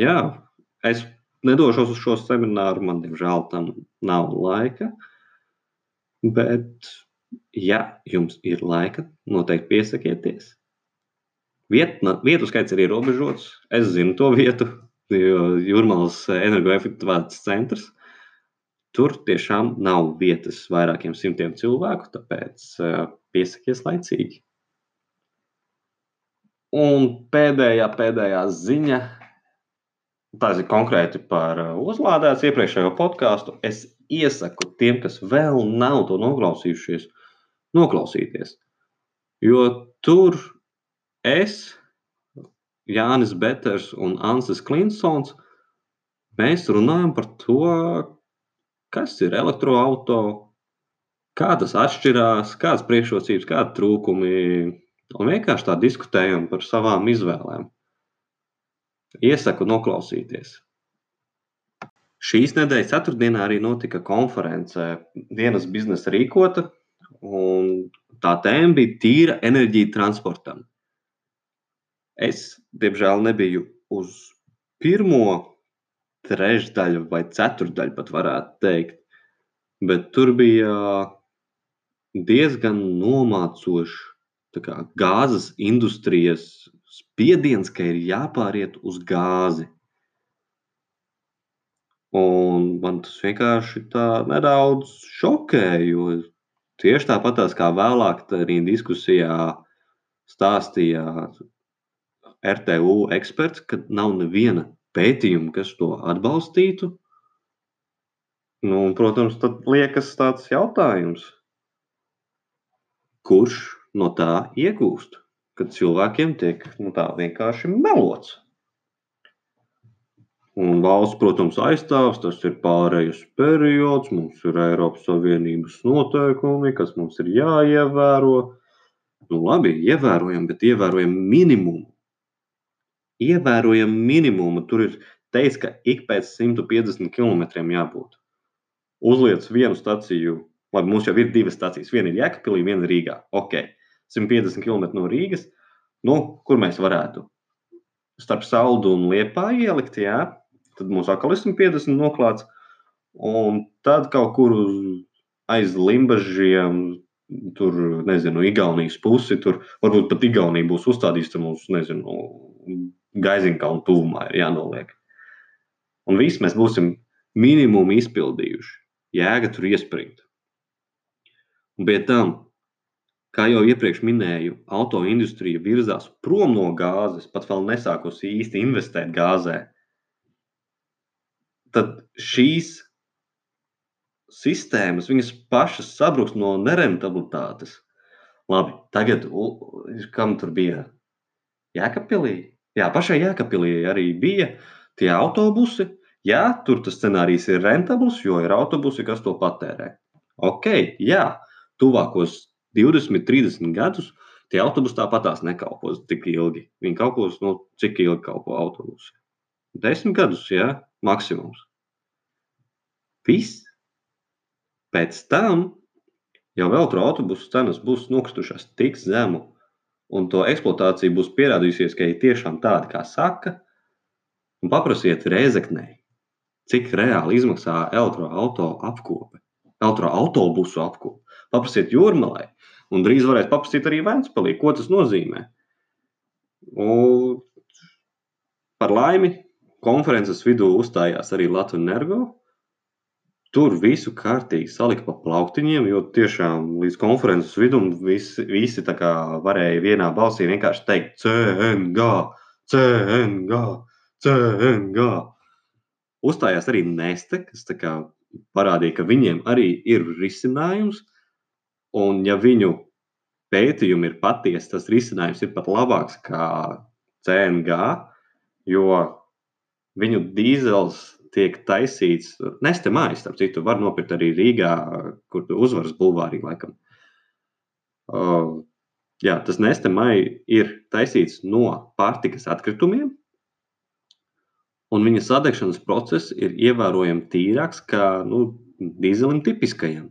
jā, es nedošos uz šo semināru, man diemžēl tam nav laika. Bet, ja jums ir laika, noteikti piesakieties. Viet, vietu skaits ir ierobežots. Es zinu to vietu, jo Jurmālas energoefektivitātes centrs. Tur tiešām nav vietas vairākiem simtiem cilvēku, tāpēc piesakies laicīgi. Un pēdējā, pēdējā ziņa, tā ir konkrēti par uzlādētas iepriekšējo podkāstu. Es iesaku tiem, kas vēl nav to noklausījušies, noklausīties. Jo tur es, Jānis Beters un Ansis Klinsons, mēs runājam par to, kas ir elektroautorāts, kā tas atšķirās, kādas priekšrocības, kādi trūkumi. Un vienkārši tā diskutējam par savām izvēlēm. Iesaku noklausīties. Šīs nedēļas ceturtdienā arī notika konference dienas biznesa rīkota, un tā tēma bija tīra enerģija transportam. Es, diemžēl, nebiju uz pirmo trešdaļu vai ceturdaļu, pat varētu teikt. Bet tur bija diezgan nomācošs gāzes industrijas spiediens, ka ir jāpāriet uz gāzi. Un man tas vienkārši tā nedaudz šokēja, jo tieši tāpat kā vēlāk arī diskusijā stāstīja RTU eksperts, ka nav neviena pētījuma, kas to atbalstītu. Nu, un, protams, tad liekas tāds jautājums, kurš no tā iegūst, kad cilvēkiem tiek nu, tā vienkārši melots. Un valsts, protams, aizstāvs, tas ir pārējais periods, mums ir Eiropas Savienības noteikumi, kas mums ir jāievēro. Nu, labi, ievērojam, bet ievērojam minimumu ievērojami minimumu. Tur ir teikts, ka ik pēc 150 km jābūt. Uzliec vienu staciju, labi, mums jau ir divas stacijas. Viena ir Jēkabīlī, viena Rīgā. Ok, 150 km no Rīgas. Nu, kur mēs varētu? Starp saldu un liepā ielikt, jā. Tad mums atkal ir 150 noklāts. Un tad kaut kur aiz limbažiem, tur, nezinu, Igaunijas pusi, tur varbūt pat Igaunija būs uzstādījusi mums, nezinu, Gaiziņkalnu tuvumā ir jānoliek. Un viss mēs būsim minimumu izpildījuši. Jēga tur iesprūst. Un pie tam, kā jau iepriekš minēju, auto industrija virzās prom no gāzes, pat vēl nesākusi īsti investēt gāzē. Tad šīs sistēmas, viņas pašas sabruks no nerentabilitātes. Labi, tagad, kam tur bija? Jēkabpilī? Jā, pašai Jēkabpilī arī bija tie autobusi. Jā, tur tas scenārijs ir rentabls, jo ir autobusi, kas to patērē. Ok, jā, tuvākos 20, 30 gadus tie autobusi tāpatās nekalpos tik ilgi. Viņi kalpos, nu, cik ilgi kalpo autobusi? Desmit gadus, jā, maksimums. Viss. Pēc tam jau elektroautobusu cenas būs nokritušās tik zemu, un to eksploatācija būs pierādījusies, ka ir tiešām tāda, kā saka, un paprasiet Rēzeknei, cik reāli izmaksā elektroautobusu apkope, elektroautobusu apkope. Paprasiet Jūrmalai, un drīz varēs paprasīt arī Vēnspēlī, ko tas nozīmē. Un par laimi konferences vidū uzstājās arī Latvijas Energo, Tur visu kārtīgi salika pa plauktiņiem, jo tiešām līdz konferences vidum visi, visi varēja vienā balsī vienkārši teikt CNG, CNG, CNG. Uzstājās arī Neste, kas parādīja, ka viņiem arī ir risinājums, un ja viņu pētījumi ir patiesi, tas risinājums ir pat labāks kā CNG, jo viņu dīzels tiek taisīts. Neste mājas, starp citu, var nopirkt arī Rīgā, kur uzvaras bulvārī laikam. Uh, jā, tas neste māja ir taisīts no pārtikas atkritumiem, un viņa sadegšanas process ir ievērojami tīrāks nekā nu, dīzelim tipiskajam.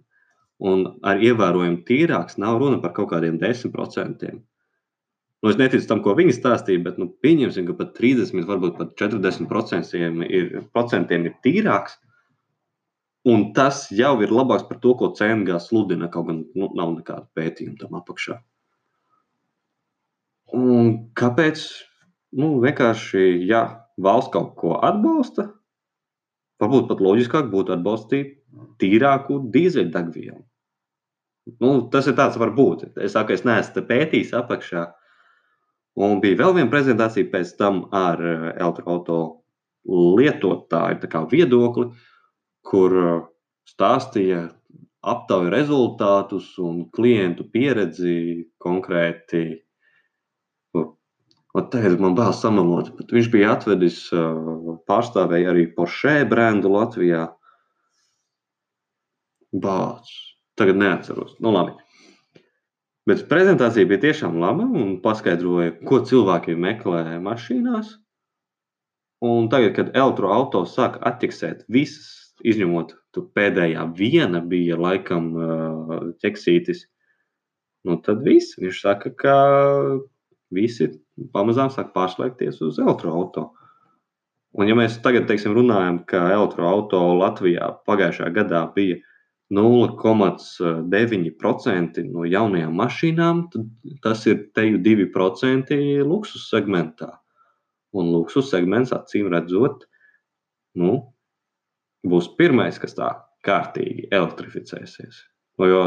Un ar ievērojami tīrāks nav runa par kaut kādiem 10%. Nu, es neticu tam, ko viņi stāstīja, bet nu, pieņemsim, ka pat 30, varbūt pat 40% ir, ir tīrāks. Un tas jau ir labāks par to, ko CNG sludina, kaut gan nu, nav nekāda pētījuma tam apakšā. Un kāpēc? Nu, vienkārši, ja valsts kaut ko atbalsta, varbūt pat loģiskāk būtu atbalstīt tīrāku dīzeļdegvielu. Nu, tas ir tāds, var būt. Es saku, es neesmu pētījis apakšā, Un bija vēl viena prezentācija pēc tam ar eh, elektroautorātu lietotāju viedokli, kur eh, stāstīja aptauju rezultātus un klientu pieredzi konkrēti. Tagad man vēl samalot, bet viņš bija atvedis eh, pārstāvēju arī Porsche brendu Latvijā. Bācis. Tagad neatceros. Nu, labi. Bet prezentācija bija tiešām laba un paskaidroja, ko cilvēki meklē mašīnās. Un tagad, kad elektroautorāts sāk atķeksēt visas, izņemot pēdējā viena, bija laikam ķeksītis, nu tad viss. Viņš saka, ka visi pamazām sāk pārslēgties uz elektroautorātu. Un ja mēs tagad teiksim, runājam, ka elektroautorāta Latvijā pagājušajā gadā bija 0,9% no jaunajām mašīnām, tad tas ir teju 2% luksus segmentā. Un luksus segments, acīm redzot, nu, būs pirmais, kas tā kārtīgi elektrificēsies. Jo,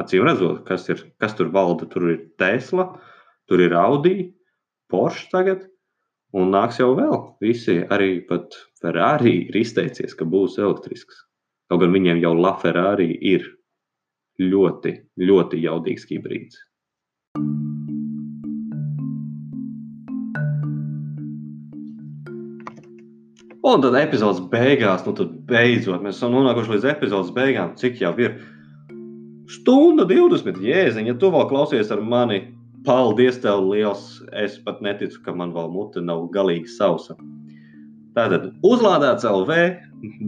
acīm redzot, kas, ir, kas tur valda, tur ir Tesla, tur ir Audi, Porsche tagad, un nāks jau vēl. Visi, arī pat Ferrari ir izteicies, ka būs elektrisks. Kaut gan viņiem jau LaFerrari ir ļoti, ļoti jaudīgs hibrīds. Un tad epizodes beigās, nu tad beidzot mēs esam nonākuši līdz epizodes beigām. Cik jau ir? Stunda 20 jēziņa, ja tu vēl klausies ar mani. Paldies tev liels! Es pat neticu, ka man vēl mute nav galīgi sausa. Tātad uzlādēts LV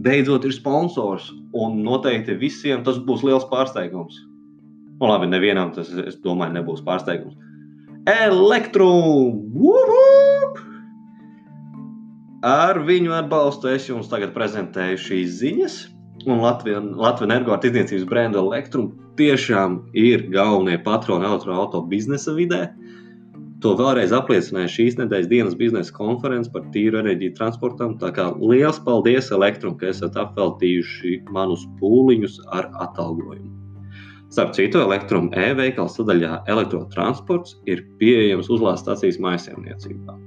beidzot ir sponsors. Un noteikti visiem tas būs liels pārsteigums. Nu, labi, nevienam tas, es domāju, nebūs pārsteigums. Elektrum! Ar viņu atbalstu es jums tagad prezentēju šīs ziņas. Un Latvijas energo tirdzniecības brenda Elektrum tiešām ir galvenie patroni elektroautorāta biznesa vidē. Uh, To vēlreiz apliecināja šīs nedēļas dienas biznesa konferences par tīru enerģiju transportam. Tā kā liels paldies Elektrum, ka esat apveltījuši manus pūliņus ar atalgojumu. Starp citu, Elektrum e-veikala sadaļā elektrotransports ir pieejams uzlādētācijas mājsaimniecībā.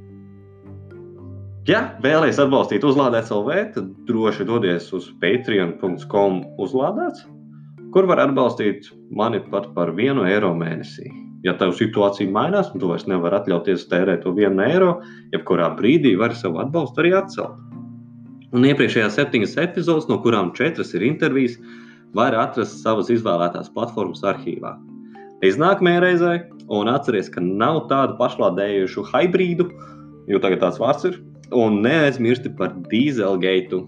Ja vēlaties atbalstīt uzlādētas LV, tad droši dodies uz patreon.com uzlādēts, kur var atbalstīt mani pat par vienu eiro mēnesī ja tev situācija mainās, un tu vairs nevari atļauties tērēt to vienu eiro, jebkurā brīdī vari savu atbalstu arī atcelt. Un iepriekšējās septiņas epizodes, no kurām četras ir intervijas, var atrast savas izvēlētās platformas arhīvā. Līdz nākamajai reizei, un atcerieties, ka nav tādu pašlādējušu hibrīdu, jo tagad tāds vārds ir, un neaizmirsti par dīzelgeitu